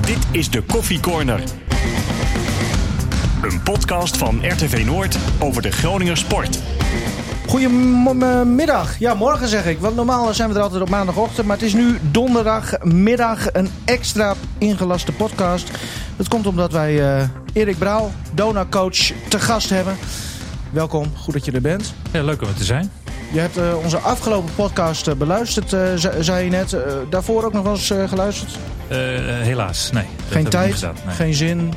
Dit is de Koffie Corner. Een podcast van RTV Noord over de Groninger sport. Goedemiddag. Ja, morgen zeg ik. Want normaal zijn we er altijd op maandagochtend. Maar het is nu donderdagmiddag een extra ingelaste podcast. Dat komt omdat wij uh, Erik Brouw, Dona-coach, te gast hebben. Welkom, goed dat je er bent. Ja, leuk om er te zijn. Je hebt uh, onze afgelopen podcast uh, beluisterd, zei je net. daarvoor ook nog wel eens geluisterd? helaas, nee. Geen tijd, nee. geen zin?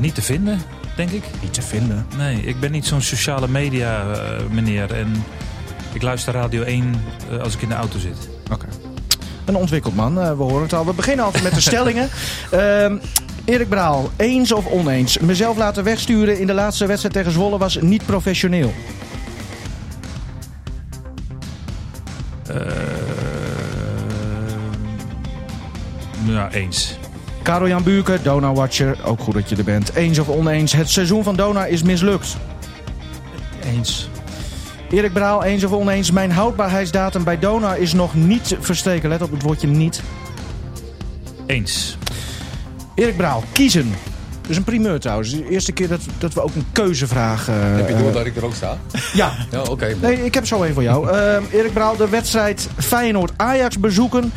niet te vinden denk ik. Niet te vinden. Nee, ik ben niet zo'n sociale media meneer. En ik luister Radio 1 uh, als ik in de auto zit. Oké. Een ontwikkeld man, we horen het al. We beginnen altijd met de stellingen. Ehm, Erik Braal, eens of oneens? Mezelf laten wegsturen in de laatste wedstrijd tegen Zwolle was niet professioneel. Ja, eens. Karel-Jan Buurke, Dona-watcher. Ook goed dat je er bent. Eens of oneens, het seizoen van Dona is mislukt. Eens. Erik Braal, eens of oneens. Mijn houdbaarheidsdatum bij Dona is nog niet verstreken. Let op het woordje niet. Eens. Erik Braal, kiezen. Dus een primeur trouwens. De eerste keer dat, dat we ook een keuzevraag... Uh, heb je door dat ik er ook sta? Ja. ja oké. nee, ik heb zo een voor jou. Uh, Erik Braal, de wedstrijd Feyenoord-Ajax bezoeken.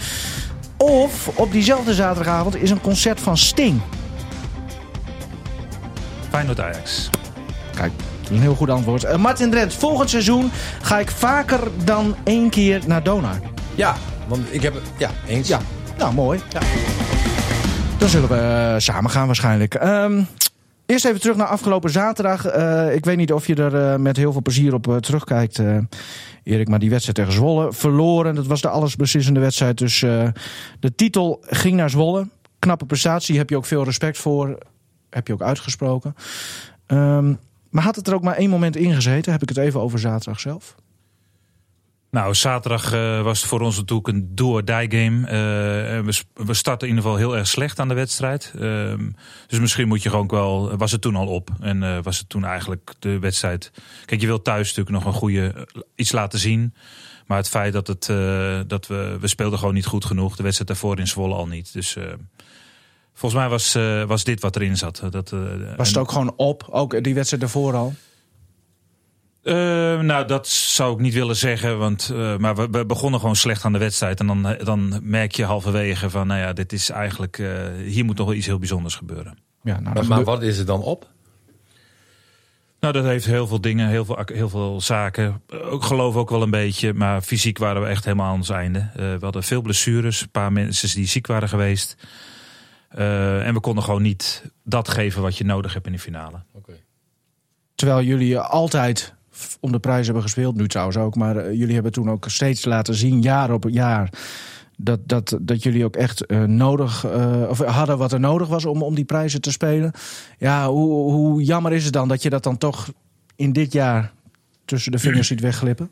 Of op diezelfde zaterdagavond is een concert van Sting. Feyenoord Ajax. Kijk, een heel goed antwoord. Uh, Martin Drent, volgend seizoen ga ik vaker dan één keer naar Donar. Ja, want ik heb... Ja, eens. Ja, nou mooi. Ja. Dan zullen we uh, samen gaan waarschijnlijk. Um, Eerst even terug naar afgelopen zaterdag. Uh, ik weet niet of je er uh, met heel veel plezier op uh, terugkijkt, Erik. Maar die wedstrijd tegen Zwolle verloren. Dat was de allesbeslissende wedstrijd. Dus de titel ging naar Zwolle. Knappe prestatie, heb je ook veel respect voor. Heb je ook uitgesproken. Um, maar had het er ook maar één moment in gezeten? Heb ik het even over zaterdag zelf? Nou, zaterdag uh, was het voor ons natuurlijk een do-or-die game. Uh, we, we starten in ieder geval heel erg slecht aan de wedstrijd. Uh, dus misschien moet je gewoon wel... Was het toen al op. En uh, was het toen eigenlijk de wedstrijd... Kijk, je wilt thuis natuurlijk nog een goede... iets laten zien. Maar het feit dat, het, dat we... We speelden gewoon niet goed genoeg. De wedstrijd daarvoor in Zwolle al niet. Dus... Volgens mij was, was dit wat erin zat. Dat, was het ook gewoon op? Ook die wedstrijd daarvoor al? Uh, nou, dat zou ik niet willen zeggen. Want, uh, maar we, we, begonnen gewoon slecht aan de wedstrijd. En dan, dan merk je halverwege van, nou ja, dit is eigenlijk, uh, hier moet nog wel iets heel bijzonders gebeuren. Ja, nou, maar, maar wat is het dan op? Nou, dat heeft heel veel dingen, heel veel, heel veel zaken. Ik geloof ook wel een beetje, maar fysiek waren we echt helemaal aan ons einde. we hadden veel blessures, een paar mensen die ziek waren geweest. en we konden gewoon niet dat geven wat je nodig hebt in de finale. Okay. Terwijl jullie altijd om de prijs hebben gespeeld. Nu trouwens ook. Maar uh, jullie hebben toen ook steeds laten zien, jaar op jaar. Dat, dat, dat jullie ook echt uh, nodig uh, of hadden wat er nodig was om, om die prijzen te spelen. Ja, hoe, hoe jammer is het dan dat je dat dan toch in dit jaar tussen de vingers ziet wegglippen?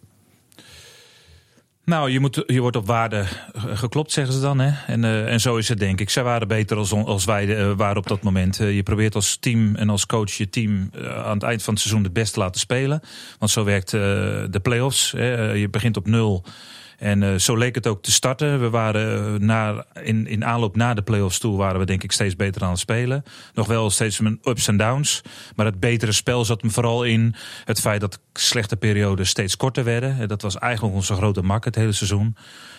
Nou, je, moet, wordt op waarde geklopt, zeggen ze dan. Hè? En, uh, en zo is het, denk ik. Zij waren beter als, als wij uh, waren op dat moment. Uh, je probeert als team en als coach je team aan het eind van het seizoen het beste te laten spelen. Want zo werkt de play-offs. Hè? je begint op nul. En uh, zo leek het ook te starten. We waren na, in, in aanloop naar de play-offs toe waren we denk ik steeds beter aan het spelen. Nog wel steeds met ups en downs. Maar het betere spel zat hem vooral in het feit dat slechte perioden steeds korter werden. Dat was eigenlijk onze grote mak het hele seizoen.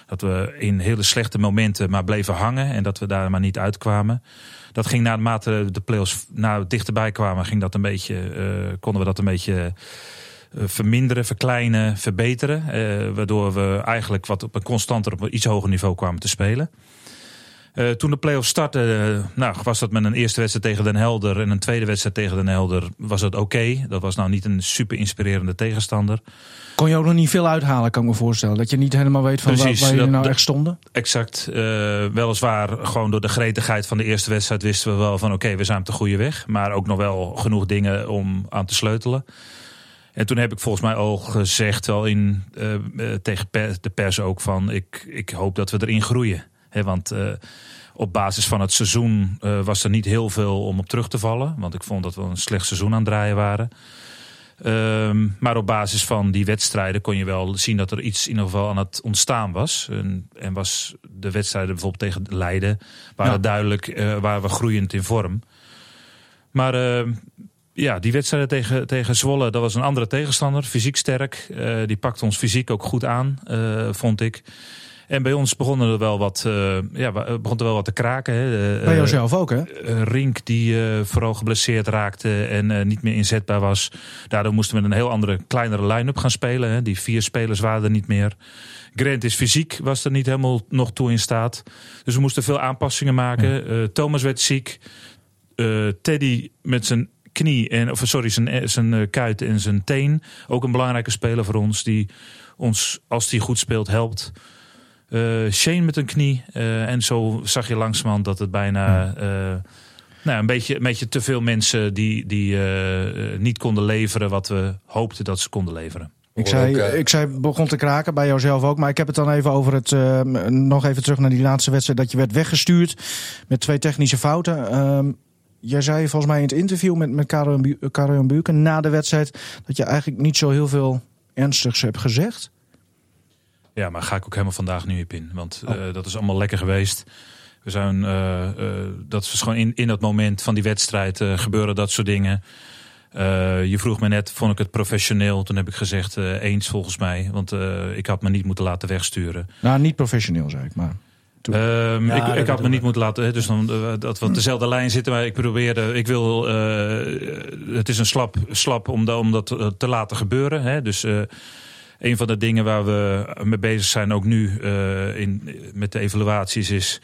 Dat we in hele slechte momenten maar bleven hangen en dat we daar maar niet uitkwamen. Dat ging naarmate de play-offs nou, dichterbij kwamen, ging dat een beetje, uh, konden we dat een beetje eh, verminderen, verkleinen, verbeteren. Uh, waardoor we eigenlijk wat op een constanter, op een iets hoger niveau kwamen te spelen. Uh, toen de play-offs startten, nou, was dat met een eerste wedstrijd tegen Den Helder en een tweede wedstrijd tegen Den Helder was het oké. Okay. Dat was nou niet een super inspirerende tegenstander. Kon je ook nog niet veel uithalen, kan ik me voorstellen. Dat je niet helemaal weet van Precies, waar, waar jullie nou echt stonden? Exact. Uh, weliswaar gewoon door de gretigheid van de eerste wedstrijd wisten we wel van oké, okay, we zijn op de goede weg. Maar ook nog wel genoeg dingen om aan te sleutelen. En toen heb ik volgens mij al gezegd, wel in, uh, tegen de pers ook, van ik, ik hoop dat we erin groeien. He, want uh, op basis van het seizoen was er niet heel veel om op terug te vallen. Want ik vond dat we een slecht seizoen aan het draaien waren. Ehm, maar op basis van die wedstrijden kon je wel zien dat er iets in ieder geval aan het ontstaan was. En, en was de wedstrijden bijvoorbeeld tegen Leiden waren Ja. duidelijk, eh waren we groeiend in vorm. Maar ehm, ja, die wedstrijden tegen, tegen Zwolle, dat was een andere tegenstander. Fysiek sterk. Eh, die pakte ons fysiek ook goed aan, eh, vond ik. En bij ons begonnen er wel wat, eh, ja, begon er wel wat te kraken. Hè. Bij jouzelf ook, hè? Rink die vooral geblesseerd raakte en niet meer inzetbaar was. Daardoor moesten we een heel andere, kleinere line-up gaan spelen. Hè. Die vier spelers waren er niet meer. Grant is fysiek, was er niet helemaal nog toe in staat. Dus we moesten veel aanpassingen maken. Thomas werd ziek. Teddy met zijn knie, en, of sorry, zijn, eh, zijn eh, kuit en zijn teen. Ook een belangrijke speler voor ons. Die ons, als die goed speelt, helpt. Eh, Shane met een knie. Eh, en zo zag je langzamerhand dat het bijna... eh, nou, een beetje, een beetje te veel mensen die, die niet konden leveren wat we hoopten dat ze konden leveren. Ik zei, ik zei, begon te kraken bij jouzelf ook. Maar ik heb het dan even over het. eh, nog even terug naar die laatste wedstrijd. Dat je werd weggestuurd met twee technische fouten. Jij zei volgens mij in het interview met, met Karel en Bu- Karel en Buurken na de wedstrijd. dat je eigenlijk niet zo heel veel ernstigs hebt gezegd. Ja, maar ga ik ook helemaal vandaag niet op in. Want Oh. eh, dat is allemaal lekker geweest. We zijn, eh, eh, dat is gewoon in, in dat moment van die wedstrijd eh, gebeuren dat soort dingen. Eh, je vroeg me net, vond ik het professioneel? Toen heb ik gezegd, eh, eens volgens mij. Want eh, ik had me niet moeten laten wegsturen. Nou, niet professioneel, zei ik. Maar Ehm, Ja, ik, ik had me niet moeten laten, dus dan, eh, dat we op dezelfde lijn zitten. Maar ik probeerde, ik wil, eh, het is een slap, slap om, dat- om dat eh, te laten gebeuren. Hè. Dus een van de dingen waar we mee bezig zijn, ook nu in, met de evaluaties, is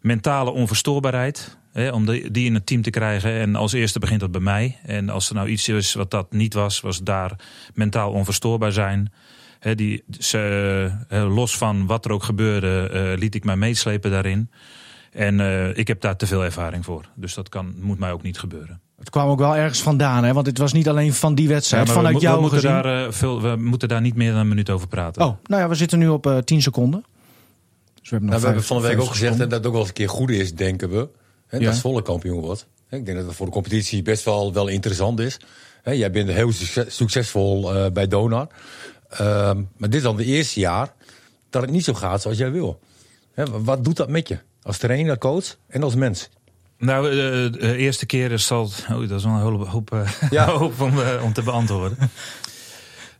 mentale onverstoorbaarheid. Hè, om die in het team te krijgen. En als eerste begint dat bij mij. En als er nou iets is wat dat niet was, was daar mentaal onverstoorbaar zijn. Die, ze, eh, los van wat er ook gebeurde, eh, liet ik mij meeslepen daarin. En eh, ik heb daar te veel ervaring voor. Dus dat kan, moet mij ook niet gebeuren. het kwam ook wel ergens vandaan, hè? Want het was niet alleen van die wedstrijd. Ja, vanuit we, jou we, moeten gezien. daar, eh, veel, we moeten daar niet meer dan een minuut over praten. Oh, nou ja, we zitten nu op eh 10 seconden. Dus we hebben nog Nou, we hebben van de week ook 50 gezegd seconden. en dat het ook wel eens een keer goed is, denken we. Hè, Ja. Dat Zwolle kampioen wordt. Hè, Ik denk dat het voor de competitie best wel, wel interessant is. Hè, Jij bent heel succes- succesvol eh, bij Donar. Ehm, maar dit is dan de eerste jaar dat het niet zo gaat zoals jij wil. Wat doet dat met je? Als trainer, coach en als mens? Nou, eh, de eerste keer is al. Oh, dat is wel een hoop, hoop, eh, Ja. hoop om, eh, om te beantwoorden.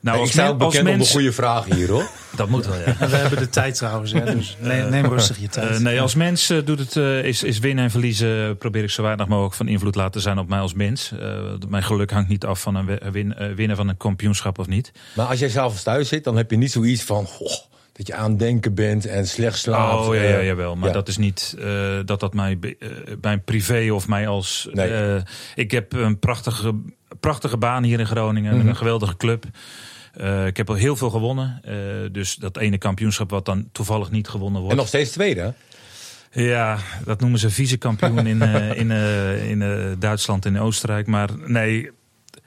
Nou, ik als, sta men- ook als bekend om mens. de goede vragen hier, hoor. Dat moet wel, ja. We hebben de tijd trouwens, hè, dus neem, neem rustig je tijd. Eh, nee, als mens eh, doet het, eh, is, is winnen en verliezen. Probeer ik zo weinig mogelijk van invloed laten zijn op mij als mens. Eh, mijn geluk hangt niet af van een win, winnen van een kampioenschap of niet. Maar als jij zelf thuis zit, dan heb je niet zoiets van... goh, dat je aan het denken bent en slecht slaapt. oh ja, ja, jawel. Maar ja. dat is niet eh, dat dat mij, eh, mijn privé of mij als. Nee. eh, ik heb een prachtige, prachtige baan hier in Groningen. Mhm. Een geweldige club. Eh, ik heb al heel veel gewonnen. Eh, dus dat ene kampioenschap wat dan toevallig niet gewonnen wordt. En nog steeds tweede? Ja, dat noemen ze vice-kampioen in, eh, in, in Duitsland en Oostenrijk. Maar nee,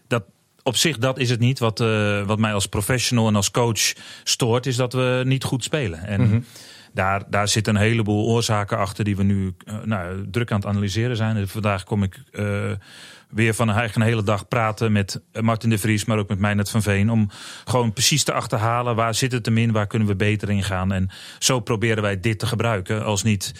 dat, op zich dat is het niet. Wat, wat mij als professional en als coach stoort, is dat we niet goed spelen. En Mhm. Daar, daar zitten een heleboel oorzaken achter die we nu eh, nou, druk aan het analyseren zijn. En vandaag kom ik eh, weer van eigenlijk een hele dag praten met Martin de Vries, maar ook met Meijnerd van Veen. Om gewoon precies te achterhalen waar zit het hem in, waar kunnen we beter in gaan. En zo proberen wij dit te gebruiken. Als niet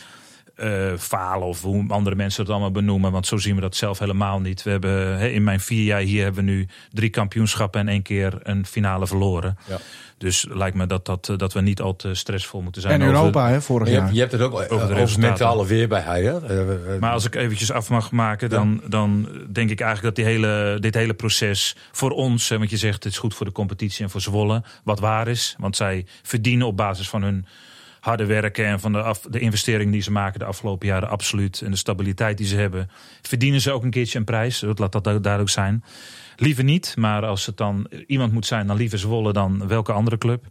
eh, falen of hoe andere mensen het allemaal benoemen. Want zo zien we dat zelf helemaal niet. We hebben hè, in mijn vier jaar hier hebben we nu drie kampioenschappen en één keer een finale verloren. Ja. Dus lijkt me dat, dat, eh, dat we niet al te stressvol moeten zijn. En over- Europa, hè, vorig Je jaar. hebt, je hebt het ook eh, de over, resultaten. mentale weerbaarheid. Hè? Eh, eh, Maar als ik eventjes af mag maken, dan, dan denk ik eigenlijk dat die hele, dit hele proces voor ons, want je zegt het is goed voor de competitie en voor Zwolle, wat waar is. Want zij verdienen op basis van hun harde werken en van de, af, de investering die ze maken de afgelopen jaren absoluut. En de stabiliteit die ze hebben, verdienen ze ook een keertje een prijs. Dat laat dat duidelijk zijn. Liever niet, maar als het dan iemand moet zijn, dan liever Zwolle dan welke andere club.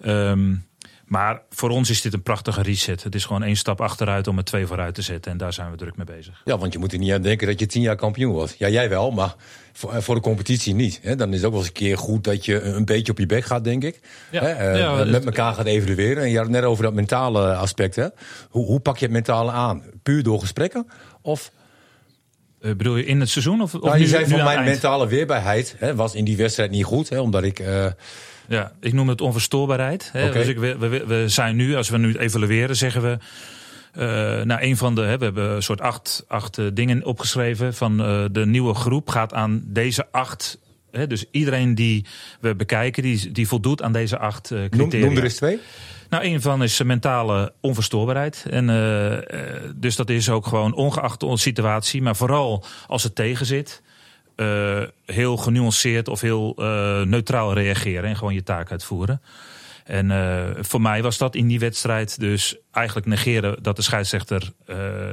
Ehm, maar voor ons is dit een prachtige reset. Het is gewoon één stap achteruit om er twee vooruit te zetten. En daar zijn we druk mee bezig. Ja, want je moet er niet aan denken dat je tien jaar kampioen wordt. Ja, jij wel, maar voor, eh, voor de competitie niet. Hè? Dan is het ook wel eens een keer goed dat je een beetje op je bek gaat, denk ik. Ja. Hè? Eh, Ja, met elkaar gaat evalueren. En je had het net over dat mentale aspect. Hè? Hoe, hoe pak je het mentale aan? Puur door gesprekken? Of Eh, bedoel je in het seizoen? Of, of Nou, je nu- zei van mijn mentale weerbaarheid hè, was in die wedstrijd niet goed. Hè, omdat ik... eh, Ja, ik noem het onverstoorbaarheid. Hè. Dus ik, we, we, we zijn nu, als we nu het evalueren, zeggen we. eh nou, een van de. Hè, we hebben een soort acht, acht dingen opgeschreven. Van de nieuwe groep gaat aan deze acht. Hè, dus iedereen die we bekijken, die, die voldoet aan deze acht eh, noem, criteria. noem er eens twee. Nou, een van is mentale onverstoorbaarheid. En, eh, eh, dus dat is ook gewoon ongeacht de situatie, maar vooral als het tegen zit. eh, heel genuanceerd of heel neutraal reageren en gewoon je taak uitvoeren. En voor mij was dat in die wedstrijd dus eigenlijk negeren dat de scheidsrechter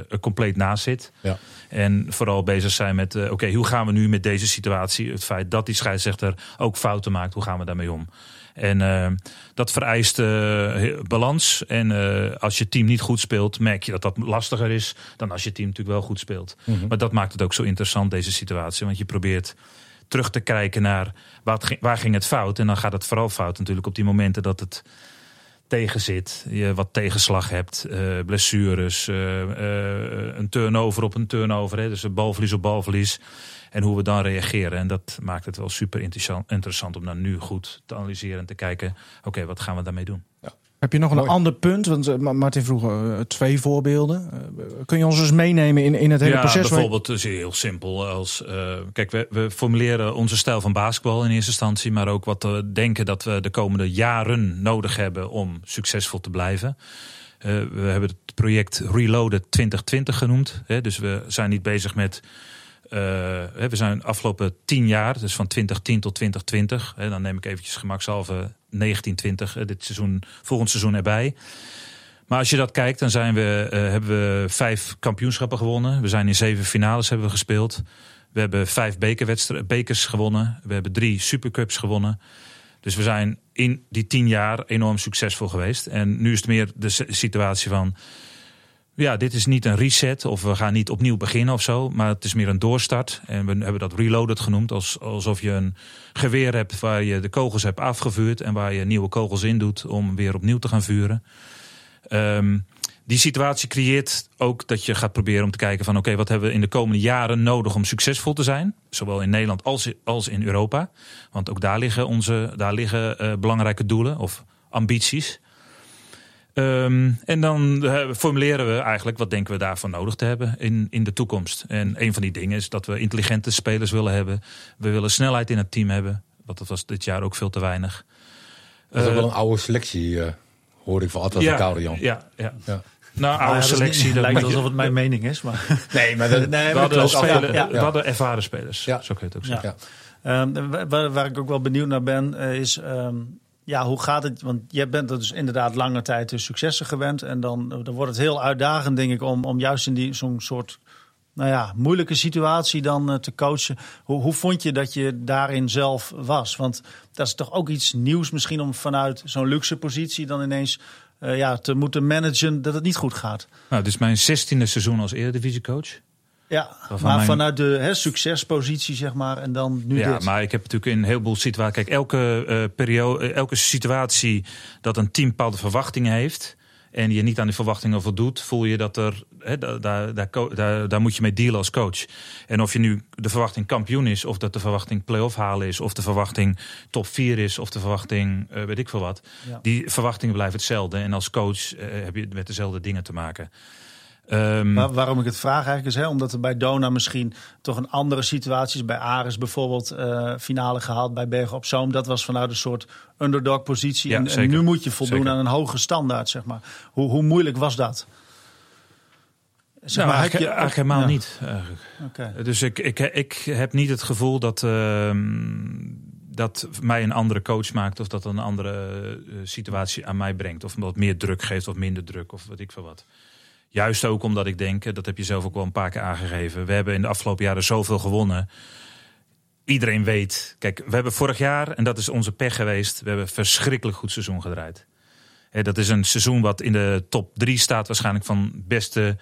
er compleet naast zit. Ja. En vooral bezig zijn met, oké, hoe gaan we nu met deze situatie? Het feit dat die scheidsrechter ook fouten maakt, hoe gaan we daarmee om? En eh, dat vereist eh, balans. En eh, als je team niet goed speelt, merk je dat dat lastiger is dan als je team natuurlijk wel goed speelt. Maar dat maakt het ook zo interessant, deze situatie. Want je probeert terug te kijken naar wat, ging- waar ging het fout. En dan gaat het vooral fout natuurlijk op die momenten dat het tegen zit. Je wat tegenslag hebt, eh, blessures, een turnover op een turnover. Hè, dus een balverlies op balverlies. En hoe we dan reageren. En dat maakt het wel super interessant, interessant om dan nu goed te analyseren en te kijken... oké, wat gaan we daarmee doen? Heb je nog een Mooi. ander punt? Want eh, Ma- Martin vroeg eh, twee voorbeelden. Eh, kun je ons eens meenemen in, in het hele ja, proces? bijvoorbeeld is heel simpel. Als, eh, kijk, we, we formuleren onze stijl van basketbal in eerste instantie, maar ook wat we denken dat we de komende jaren nodig hebben om succesvol te blijven. Eh, we hebben het project Reloaded 2020 genoemd. Hè, dus we zijn niet bezig met. Eh, we zijn de afgelopen tien jaar, dus van 2010 tot 2020. Hè, dan neem ik eventjes gemakshalve 1920, eh, dit seizoen, volgend seizoen erbij. Maar als je dat kijkt, dan zijn we, eh, hebben we vijf kampioenschappen gewonnen. We zijn in zeven finales hebben we gespeeld. We hebben vijf bekers gewonnen. We hebben drie supercups gewonnen. Dus we zijn in die tien jaar enorm succesvol geweest. En nu is het meer de situatie van... Ja, dit is niet een reset of we gaan niet opnieuw beginnen of zo. Maar het is meer een doorstart. En we hebben dat reloaded genoemd. Als, alsof je een geweer hebt waar je de kogels hebt afgevuurd... en waar je nieuwe kogels in doet om weer opnieuw te gaan vuren. Ehm, die situatie creëert ook dat je gaat proberen om te kijken van... oké, wat hebben we in de komende jaren nodig om succesvol te zijn? Zowel in Nederland als, als in Europa. Want ook daar liggen, onze, daar liggen eh, belangrijke doelen of ambities. Ehm, en dan eh, formuleren we eigenlijk wat denken we daarvan nodig te hebben in, in de toekomst. En een van die dingen is dat we intelligente spelers willen hebben. We willen snelheid in het team hebben. Want dat was dit jaar ook veel te weinig. Dat is ook Eh, wel een oude selectie, eh hoorde ik van Atlas en Koude Jan. ja, ja. Ja. Nou, ja, oude selectie. niet- dat lijkt alsof het mijn mening is. Maar, Nee, maar dat, nee, we hadden, klopt. spelen, Ja, we ja. hadden ervaren spelers. Ja. Zo kun je het ook Ja. zeggen. Ja. Ehm, wa- waar, waar ik ook wel benieuwd naar ben, is ehm, ja, hoe gaat het? Want jij bent er dus inderdaad lange tijd de successen gewend. En dan, dan wordt het heel uitdagend, denk ik, om, om juist in die zo'n soort nou ja, moeilijke situatie dan eh, te coachen. Hoe, hoe vond je dat je daarin zelf was? Want dat is toch ook iets nieuws misschien om vanuit zo'n luxe positie dan ineens eh, ja, te moeten managen dat het niet goed gaat. Nou, dit is mijn zestiende seizoen als eredivisiecoach. Ja, maar mijn- vanuit de hè, succespositie, zeg maar, en dan nu Ja, dit. maar ik heb natuurlijk in een heleboel situaties. Kijk, elke, eh, periode, eh, elke situatie dat een team bepaalde verwachtingen heeft. en je niet aan die verwachtingen voldoet. voel je dat er. Hè, daar, daar, daar, moet je mee dealen als coach. En of je nu de verwachting kampioen is. of dat de verwachting play-off halen is. of de verwachting top 4 is. of de verwachting eh, weet ik veel wat. Ja. Die verwachtingen blijven hetzelfde. En als coach heb je met dezelfde dingen te maken. Ehm, waarom ik het vraag eigenlijk is, hè, omdat er bij Dona misschien toch een andere situatie is. Bij Ares bijvoorbeeld eh, finale gehaald bij Bergen op Zoom. Dat was vanuit een soort underdog positie. Ja, en, nu moet je voldoen Zeker. aan een hoge standaard, zeg maar. Hoe, hoe moeilijk was dat? Zeg nou, maar, eigenlijk, je- eigenlijk helemaal ja, niet. Eigenlijk. Dus ik, ik, ik heb niet het gevoel dat, ehm, dat mij een andere coach maakt of dat een andere eh, situatie aan mij brengt. Of wat meer druk geeft of minder druk of wat ik veel wat. Juist ook omdat ik denk, eh, dat heb je zelf ook wel een paar keer aangegeven. We hebben in de afgelopen jaren zoveel gewonnen. Iedereen weet. Kijk, we hebben vorig jaar, en dat is onze pech geweest, we hebben een verschrikkelijk goed seizoen gedraaid. Dat is een seizoen wat in de top drie staat, waarschijnlijk van beste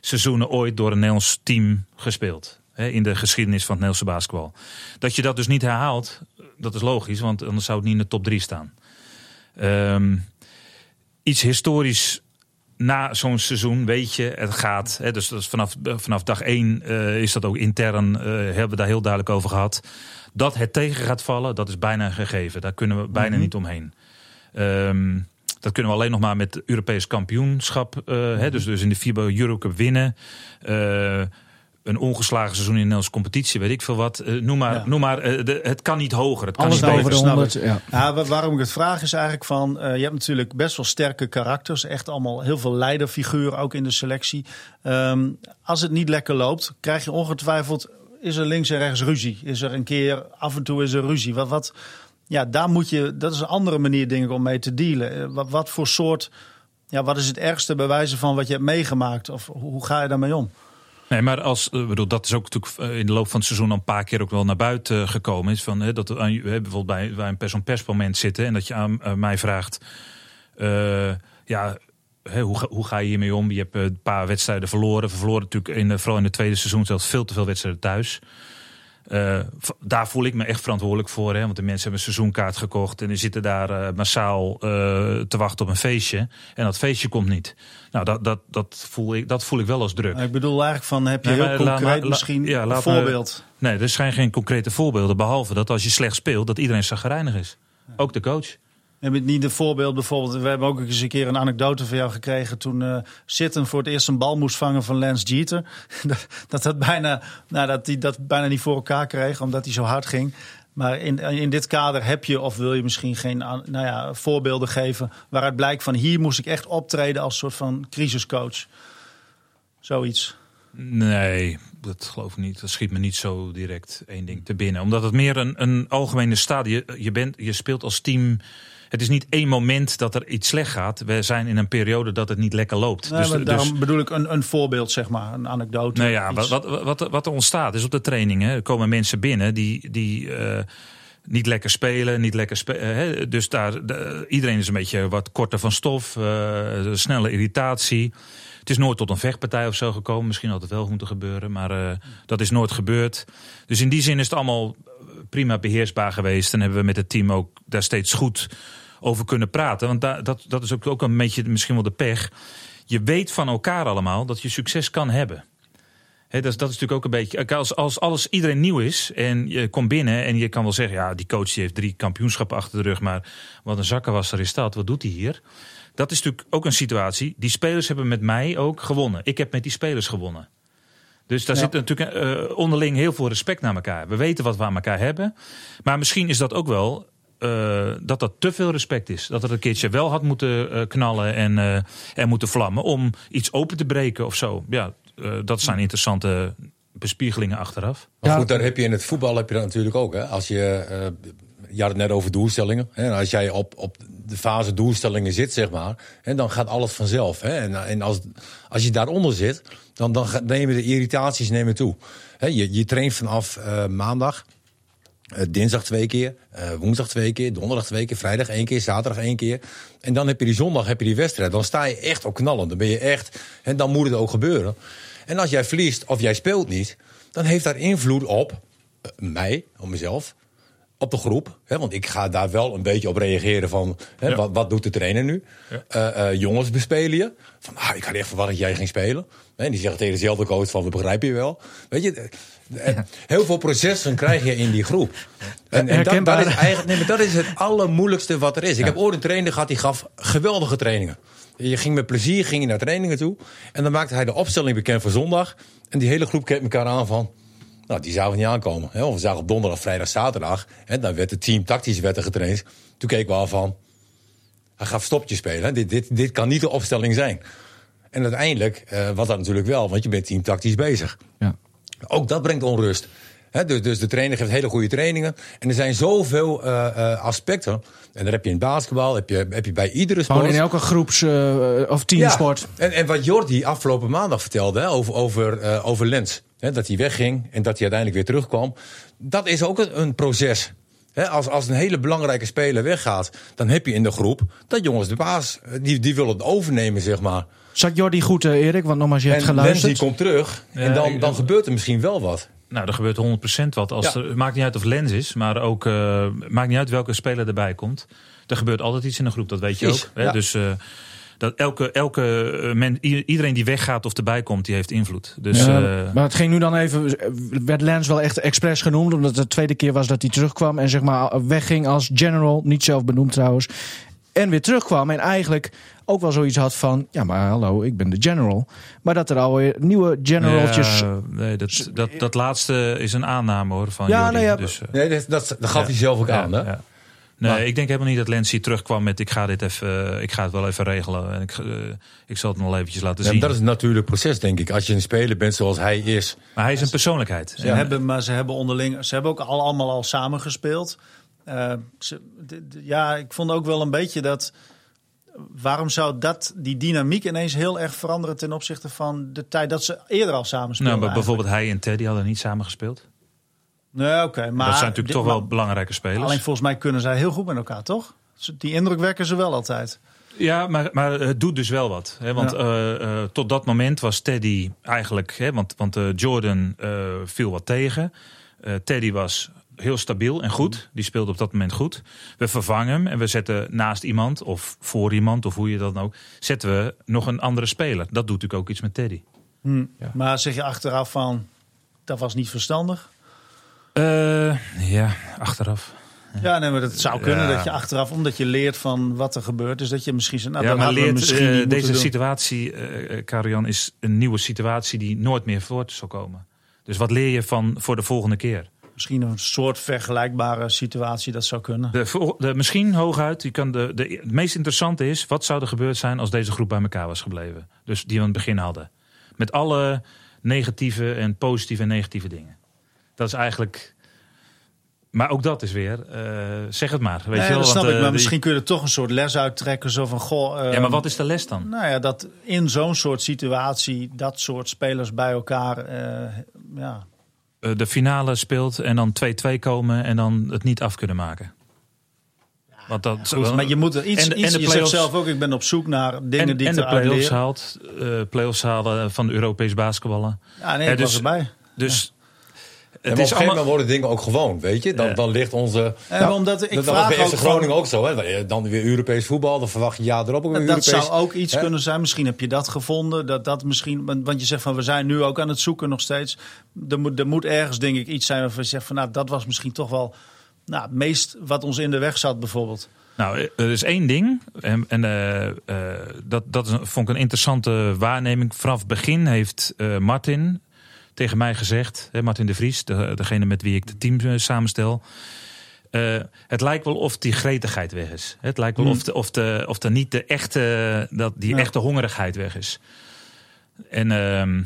seizoenen ooit door een Nederlands team gespeeld. In de geschiedenis van het Nederlandse basketbal. Dat je dat dus niet herhaalt, dat is logisch, want anders zou het niet in de top drie staan. Ehm, iets historisch na zo'n seizoen weet je, het gaat. Hè, dus, dus vanaf, vanaf dag één uh, is dat ook intern, uh, hebben we daar heel duidelijk over gehad. Dat het tegen gaat vallen, dat is bijna een gegeven. Daar kunnen we bijna mm -hmm. niet omheen. Um, dat kunnen we alleen nog maar met Europees kampioenschap. Uh, mm -hmm. hè, dus, dus in de FIBA Eurocup winnen. Een ongeslagen seizoen in de Nederlandse competitie, weet ik veel wat. Uh, noem maar, ja. noem maar uh, de, het kan niet hoger. Het kan Alles niet boven de 100. Ja. ja. waarom ik het vraag is eigenlijk van... Uh, je hebt natuurlijk best wel sterke karakters. Echt allemaal heel veel leiderfiguren ook in de selectie. Um, als het niet lekker loopt, krijg je ongetwijfeld... is er links en rechts ruzie. Is er een keer, af en toe is er ruzie. Wat, wat, ja, daar moet je... Dat is een andere manier, denk ik, om mee te dealen. Wat, wat voor soort... Ja, wat is het ergste bewijzen van wat je hebt meegemaakt? Of hoe ga je daarmee om? Nee, maar als, bedoel, dat is ook natuurlijk in de loop van het seizoen een paar keer ook wel naar buiten gekomen. Is van, hè, dat we bijvoorbeeld bij, bij een pers zitten en dat je aan mij vraagt. Uh, ja, hoe, hoe ga je hiermee om? Je hebt een paar wedstrijden verloren. We verloren natuurlijk in, vooral in het tweede seizoen zelfs veel te veel wedstrijden thuis. Uh, daar voel ik me echt verantwoordelijk voor. Hè? Want de mensen hebben een seizoenkaart gekocht en die zitten daar uh, massaal uh, te wachten op een feestje. En dat feestje komt niet. Nou, dat, dat, dat, voel, ik, dat voel ik wel als druk. Ik bedoel eigenlijk van, heb je nee, heel concreet la, misschien ja, een voorbeeld? Me, nee, er zijn geen concrete voorbeelden. Behalve dat als je slecht speelt, dat iedereen zagrijnig is. Ook de coach. Heb je niet een voorbeeld bijvoorbeeld? We hebben ook eens een keer een anekdote van jou gekregen toen uh, Sitten voor het eerst een bal moest vangen van Lance Jeter. dat dat bijna, nou, dat hij dat bijna niet voor elkaar kreeg omdat hij zo hard ging. Maar in, in dit kader heb je of wil je misschien geen nou ja, voorbeelden geven waaruit blijkt van hier moest ik echt optreden als soort van crisiscoach. Zoiets. Nee, dat geloof ik niet. Dat schiet me niet zo direct één ding te binnen. Omdat het meer een, een algemene stadie. Je, bent, je speelt als team het is niet één moment dat er iets slecht gaat. We zijn in een periode dat het niet lekker loopt. Nee, dus, daarom dus, bedoel ik een, een voorbeeld, zeg maar, een anekdote. Nou ja, wat, wat, wat, wat, er ontstaat is op de trainingen. Er komen mensen binnen die. die uh, niet lekker spelen, niet lekker spelen. Dus daar, de, iedereen is een beetje wat korter van stof, uh, snelle irritatie. Het is nooit tot een vechtpartij of zo gekomen. Misschien had het wel moeten gebeuren, maar uh, dat is nooit gebeurd. Dus in die zin is het allemaal prima beheersbaar geweest. En hebben we met het team ook daar steeds goed over kunnen praten. Want da, dat, dat is ook, ook een beetje misschien wel de pech. Je weet van elkaar allemaal dat je succes kan hebben. He, dat, is, dat is natuurlijk ook een beetje. Als, als alles iedereen nieuw is en je komt binnen en je kan wel zeggen: ja, die coach die heeft drie kampioenschappen achter de rug, maar wat een zakkenwasser is dat, wat doet hij hier? Dat is natuurlijk ook een situatie. Die spelers hebben met mij ook gewonnen. Ik heb met die spelers gewonnen. Dus daar ja. zit natuurlijk uh, onderling heel veel respect naar elkaar. We weten wat we aan elkaar hebben. Maar misschien is dat ook wel uh, dat dat te veel respect is. Dat het een keertje wel had moeten uh, knallen en, uh, en moeten vlammen om iets open te breken of zo. Ja, dat zijn interessante bespiegelingen achteraf. Maar ja. goed, daar heb je in het voetbal heb je dat natuurlijk ook. Hè? Als je, je had het net over doelstellingen. Hè? Als jij op, op de fase doelstellingen zit, zeg maar, hè, dan gaat alles vanzelf. Hè? En, en als, als je daaronder zit, dan, dan nemen de irritaties nemen toe. Hè? Je, je traint vanaf maandag. Uh, dinsdag twee keer, uh, woensdag twee keer, donderdag twee keer, vrijdag één keer, zaterdag één keer. En dan heb je die zondag heb je die wedstrijd. Dan sta je echt op knallen. Dan ben je echt. En dan moet het ook gebeuren. En als jij verliest of jij speelt niet, dan heeft dat invloed op mij, op mezelf, op de groep. Hè, want ik ga daar wel een beetje op reageren van hè, ja. wat, wat doet de trainer nu? Ja. jongens bespelen je. Van ah, ik had echt verwacht dat jij ging spelen. En die zeggen tegen dezelfde coach van we begrijpen je wel. Weet je, ja. Heel veel processen krijg je in die groep. En, en dat, dat, is eigenlijk, nee, maar dat is het allermoeilijkste wat er is. Ik heb ooit een trainer gehad die gaf geweldige trainingen. Je ging met plezier ging je naar trainingen toe. En dan maakte hij de opstelling bekend voor zondag. En die hele groep keek elkaar aan van... Nou, die zouden niet aankomen. Hè? We zagen op donderdag, vrijdag, zaterdag. En dan werd het team tactisch werd er getraind. Toen keek we al van... Hij gaat stopje spelen. Dit, dit, dit kan niet de opstelling zijn. En uiteindelijk uh, was dat natuurlijk wel, want je bent team tactisch bezig. Ja. Ook dat brengt onrust. He, dus, dus, de trainer geeft hele goede trainingen. En er zijn zoveel uh, uh, aspecten. En daar heb je in basketbal, heb je, heb je bij iedere sport. Gewoon in elke groeps- uh, of teamsport. Ja. En, en wat Jordi afgelopen maandag vertelde hè, over, over, over Lens. Hè, dat hij wegging en dat hij uiteindelijk weer terugkwam. Dat is ook een, een proces. He, als, als een hele belangrijke speler weggaat, dan heb je in de groep dat jongens de baas, die, die willen het overnemen, zeg maar. Zat Jordi goed, uh, Erik? Want nogmaals, je hebt geluisterd. En die komt terug en dan, dan gebeurt er misschien wel wat. Nou, er gebeurt 100% wat. Als ja. er, maakt niet uit of Lens is, maar ook uh, maakt niet uit welke speler erbij komt. Er gebeurt altijd iets in een groep, dat weet je ook. Hè? Ja. Dus uh, dat elke, elke eh, men, iedereen die weggaat of erbij komt, die heeft invloed. Dus Ja, eh, maar het ging nu dan even. werd Lance wel echt expres genoemd. Omdat het de tweede keer was dat hij terugkwam. En zeg maar wegging als general. Niet zelf benoemd trouwens. En weer terugkwam. En eigenlijk ook wel zoiets had van. Ja, maar hallo, ik ben de general. Maar dat er alweer nieuwe generaltjes. ja, nee, dat, dat, dat laatste is een aanname hoor. Van Ja, Jordi. nou ja, dus, eh, Nee, dat, dat, dat gaf hij zelf ook ja, aan. Hè? ja. Nee, Maar- ik denk helemaal niet dat Lensie terugkwam met ik ga dit even, eh, ik ga het wel even regelen en ik, eh, ik zal het nog eventjes laten Ja, zien. dat is een natuurlijk proces, denk ik. Als je een speler bent zoals hij is. Maar hij is een persoonlijkheid. Ze En- hebben, maar ze hebben onderling, ze hebben ook al, allemaal al samengespeeld. Eh, ze, ja, ik vond ook wel een beetje dat. Waarom zou dat, die dynamiek ineens heel erg veranderen ten opzichte van de tijd dat ze eerder al samen nou, speelden? maar bijvoorbeeld hij en Teddy hadden niet samen gespeeld. Nee, oké. maar dat zijn natuurlijk dit- toch wel maar- belangrijke spelers. Alleen volgens mij kunnen zij heel goed met elkaar, toch? Die indruk wekken ze wel altijd. Ja, maar, maar het doet dus wel wat. Hè? Want Ja. eh, eh, tot dat moment was Teddy eigenlijk... Hè, want want eh, Jordan viel wat tegen. Teddy was heel stabiel en goed. Die speelde op dat moment goed. We vervangen hem en we zetten naast iemand... of voor iemand, of hoe je dat dan ook... zetten we nog een andere speler. Dat doet natuurlijk ook iets met Teddy. Hm. Ja. Maar zeg je achteraf van, dat was niet verstandig? Eh, ja, achteraf. Ja, nee, maar dat zou kunnen Ja. dat je achteraf, omdat je leert van wat er gebeurt, is dat je misschien zegt, nou, ja, maar leert, misschien eh, deze situatie, eh Karian, is een nieuwe situatie... die nooit meer voort zal komen. Dus wat leer je van voor de volgende keer? Misschien een soort vergelijkbare situatie dat zou kunnen. De, de, misschien hooguit, je kan de, de, het meest interessante is... wat zou er gebeurd zijn als deze groep bij elkaar was gebleven? Dus die we aan het begin hadden. Met alle negatieve en positieve en negatieve dingen. Dat is eigenlijk... Maar ook dat is weer, eh, zeg het maar. Weet Nee, je wel, dat snap want, ik, eh, maar misschien kun je er toch een soort les uittrekken. Zo van, goh, eh, Ja, maar wat is de les dan? Nou ja, dat in zo'n soort situatie dat soort spelers bij elkaar, ja, de finale speelt en dan 2-2 komen en dan het niet af kunnen maken. Want dat, Goed, maar je moet er iets, en de- en iets de je zelf ook, ik ben op zoek naar dingen en, die en ik de play-offs haalt, eh play-offs halen van Europees basketballen. Ja, nee, Ja, ik dus- was erbij. Dus En het op is een gegeven allemaal... moment worden dingen ook gewoon, weet je. Dan, Ja. dan ligt onze... En Eh, omdat ik dat was vraag bij ook Groningen ook zo. Hè? Dan weer Europees voetbal. Dan verwacht je jaar erop ook weer Dat Europees. zou ook iets Hè? kunnen zijn. Misschien heb je dat gevonden. Dat dat misschien, want je zegt van we zijn nu ook aan het zoeken nog steeds. Er moet, er moet ergens denk ik iets zijn waarvan je zegt van nou dat was misschien toch wel nou, het meest wat ons in de weg zat bijvoorbeeld. Nou, er is één ding. En, en eh, eh, dat, dat vond ik een interessante waarneming. Vanaf het begin heeft eh, Martin tegen mij gezegd... Hè, Martin de Vries, de, degene met wie ik het team eh, samenstel... eh, het lijkt wel of die gretigheid weg is. Het lijkt wel of, de, of, de, of er niet de echte, dat die Ja. echte hongerigheid weg is. En ehm,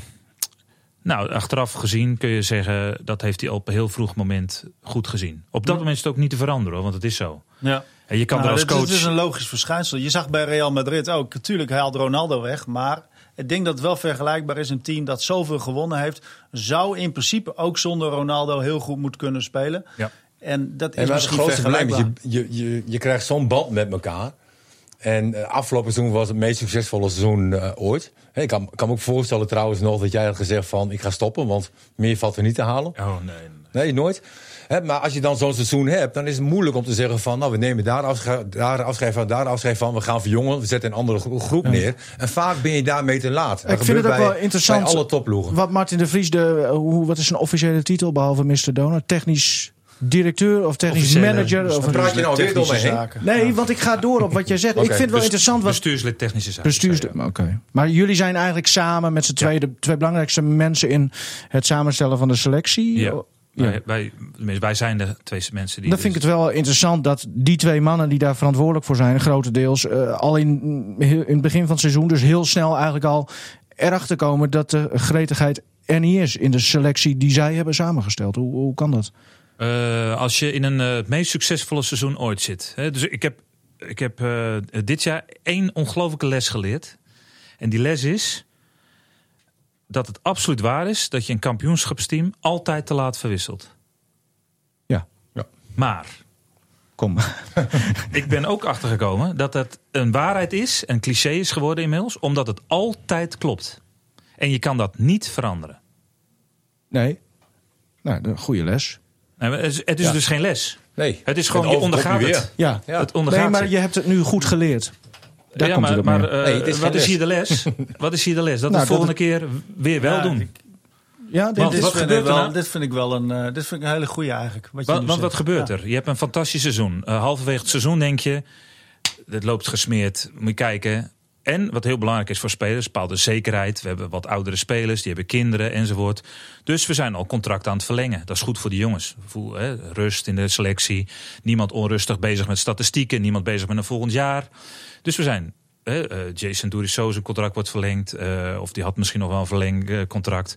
nou, achteraf gezien kun je zeggen... dat heeft hij op een heel vroeg moment goed gezien. Op dat moment is het ook niet te veranderen, want het is zo. Ja. En je kan Nou, er als coach... dit is een logisch verschijnsel. Je zag bij Real Madrid ook. Natuurlijk haalt Ronaldo weg, maar ik denk dat het wel vergelijkbaar is. Een team dat zoveel gewonnen heeft, zou in principe ook zonder Ronaldo heel goed moeten kunnen spelen. Ja. En dat is En maar het misschien grootste probleem je, je, je, je krijgt zo'n band met elkaar. En eh, afgelopen seizoen was het meest succesvolle seizoen eh, ooit. Ik kan, kan me ook voorstellen trouwens nog dat jij had gezegd van... ik ga stoppen, want meer valt er niet te halen. Oh nee. Nee, nooit. Hè, maar als je dan zo'n seizoen hebt, dan is het moeilijk om te zeggen van... nou, we nemen daar afscheid, daar afscheid van, daar afscheid van. We gaan verjongen, we zetten een andere gro- groep neer. En vaak ben je daarmee te laat. Dat Ik vind het gebeurt ook bij- wel interessant. Bij alle topploegen. Wat Martin de Vries, de, hoe, wat is zijn officiële titel behalve Mr. Donor? Technisch directeur of technisch Officiële- manager? Dus Of Dan praat je nou weer door me Technische heen. zaken. Nee, want ik ga door op wat jij zegt. ik vind het wel Best- interessant wat Bestuurslid technische zaken. bestuurs. zei je. Oké. Maar jullie zijn eigenlijk samen met z'n twee de twee belangrijkste mensen in het samenstellen van de selectie. Ja. Ja. Wij, wij, tenminste, wij zijn de twee mensen die. Dan vind ik het wel interessant dat die twee mannen die daar verantwoordelijk voor zijn, grotendeels eh, al in, in het begin van het seizoen, dus heel snel eigenlijk al erachter komen dat de gretigheid er niet is in de selectie die zij hebben samengesteld. Hoe, hoe kan dat? Eh, als je in een eh, het meest succesvolle seizoen ooit zit. Hè, dus ik heb, ik heb dit jaar één ongelofelijke les geleerd. En die les is dat het absoluut waar is dat je een kampioenschapsteam altijd te laat verwisselt. Ja. Ja. Maar Kom. ik ben ook achtergekomen dat het een waarheid is, een cliché is geworden inmiddels, omdat het altijd klopt. En je kan dat niet veranderen. Nee. Nou, de goede les. Het is, Ja. dus geen les. Nee. Het is gewoon, Het je ondergaat het. Ja. Ja. Het ondergaat Nee, maar je hebt het nu goed geleerd. Daar ja, komt maar, het op maar neer. eh, Nee, het is wat is hier de les? wat is hier de les? Dat Nou, we de dat volgende keer weer wel Ja, doen. Ja, dit Want wat vind gebeurt ik er wel, nou? dit vind ik wel een, eh, dit vind ik een hele goede eigenlijk. Wat je Want, wat gebeurt Ja. er? Je hebt een fantastisch seizoen. Eh, halverwege het seizoen denk je, het loopt gesmeerd. Moet je kijken. En wat heel belangrijk is voor spelers, bepaalde zekerheid. We hebben wat oudere spelers, die hebben kinderen enzovoort. Dus we zijn al contracten aan het verlengen. Dat is goed voor de jongens. Voel, hè, rust in de selectie. Niemand onrustig bezig met statistieken. Niemand bezig met een volgend jaar. Dus we zijn. hè, eh, Jason Durisso zijn contract wordt verlengd. eh, of die had misschien nog wel een verlengd eh, contract.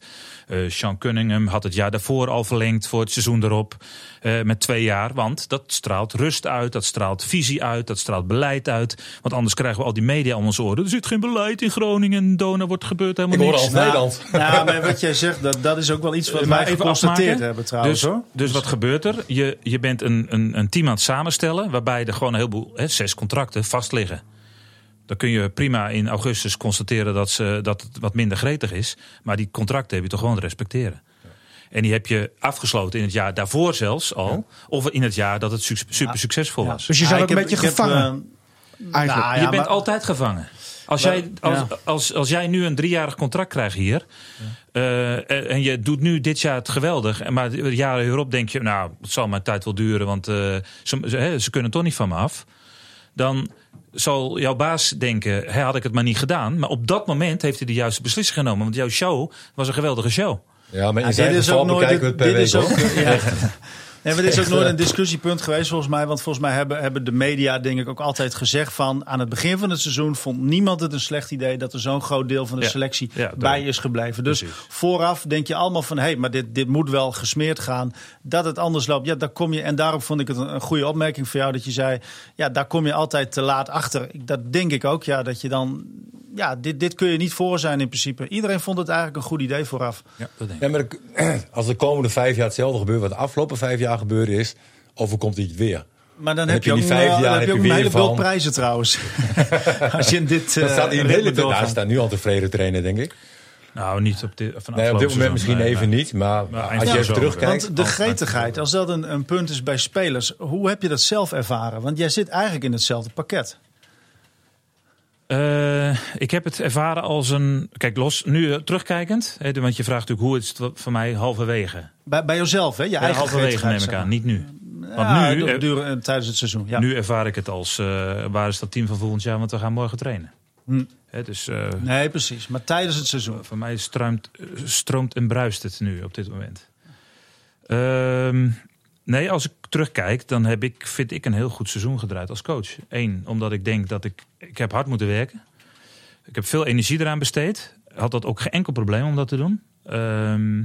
Eh, Sean Cunningham had het jaar daarvoor al verlengd voor het seizoen erop. eh, met twee jaar. Want dat straalt rust uit. Dat straalt visie uit. Dat straalt beleid uit. Want anders krijgen we al die media om ons oren. Er zit geen beleid in Groningen. Dona wordt gebeurd Ik helemaal hoor niks. als Nederland. Nou, maar wat jij zegt, dat, dat is ook wel iets wat wij even geconstateerd afmaken. hebben trouwens. Dus, hoor. dus wat gebeurt er? Je, je bent een, een, een team aan het samenstellen. waarbij er gewoon een heleboel, hè, zes contracten vast liggen. Dan kun je prima in augustus constateren dat, ze, dat het wat minder gretig is. Maar die contracten heb je toch gewoon te respecteren. En die heb je afgesloten in het jaar daarvoor zelfs al. Of in het jaar dat het su- super succesvol was. Dus je zat ook een heb- beetje heb, gevangen. eh, Eigenlijk. nou ja, je bent maar- altijd gevangen. Als Maar- jij, als, ja. als, als jij nu een driejarig contract krijgt hier. eh, en je doet nu dit jaar het geweldig. en Maar de jaren hierop denk je. Nou, het zal mijn tijd wel duren. Want eh, ze, ze, hè, ze kunnen toch niet van me af. Dan zal jouw baas denken. Hè, had ik het maar niet gedaan. Maar op dat moment heeft hij de juiste beslissing genomen. Want jouw show was een geweldige show. Ja, maar in zijn dit is geval ook nooit. bekijken we Dit, het per dit week. is ook. Ja. Nee, maar dit is ook nooit een discussiepunt geweest volgens mij. Want volgens mij hebben, hebben de media denk ik ook altijd gezegd van... aan het begin van het seizoen vond niemand het een slecht idee... dat er zo'n groot deel van de selectie Ja, bij is gebleven. Dus Precies. vooraf denk je allemaal van... hé, hey, maar dit, dit moet wel gesmeerd gaan. Dat het anders loopt, ja, daar kom je... en daarom vond ik het een, een goede opmerking voor jou dat je zei... ja, daar kom je altijd te laat achter. Dat denk ik ook, ja, dat je dan... Ja, dit, dit kun je niet voor zijn in principe. Iedereen vond het eigenlijk een goed idee vooraf. Ja, dat denk ik. Ja, maar als de komende vijf jaar hetzelfde gebeurt wat de afgelopen vijf jaar gebeurd is, overkomt hij het weer. Maar dan, Dan heb je je ook, die vijf een- jaar, dan heb je ook je een weer hele bult prijzen trouwens. Als je in dit Dan eh, staat hij in hele. Hij staat nu al tevreden trainen, denk ik. Nou, niet op, dit, van Nee, op dit moment seizoen. misschien Nee, even nee. niet. Maar als van je even terugkijkt. Want de gretigheid, als dat een, een punt is bij spelers, hoe heb je dat zelf ervaren? Want jij zit eigenlijk in hetzelfde pakket. Eh, ik heb het ervaren als een. Kijk, los, nu eh, terugkijkend. Hè, want je vraagt natuurlijk hoe is het voor mij halverwege. Bij, bij jezelf, hè? Je eigen halverwege neem ik aan, niet nu. Want Ja, nu, eh, duren, tijdens het seizoen. Ja. Nu ervaar ik het als. waar is dat team van volgend jaar? Want we gaan morgen trainen. Hm. Hè, dus Nee, precies. Maar tijdens het seizoen. voor mij stroomt, eh, stroomt en bruist het nu op dit moment. Ehm, nee, als ik terugkijk, dan heb ik, vind ik een heel goed seizoen gedraaid als coach. Eén, omdat ik denk dat ik. Ik heb hard moeten werken. Ik heb veel energie eraan besteed. Had dat ook geen enkel probleem om dat te doen. Ehm,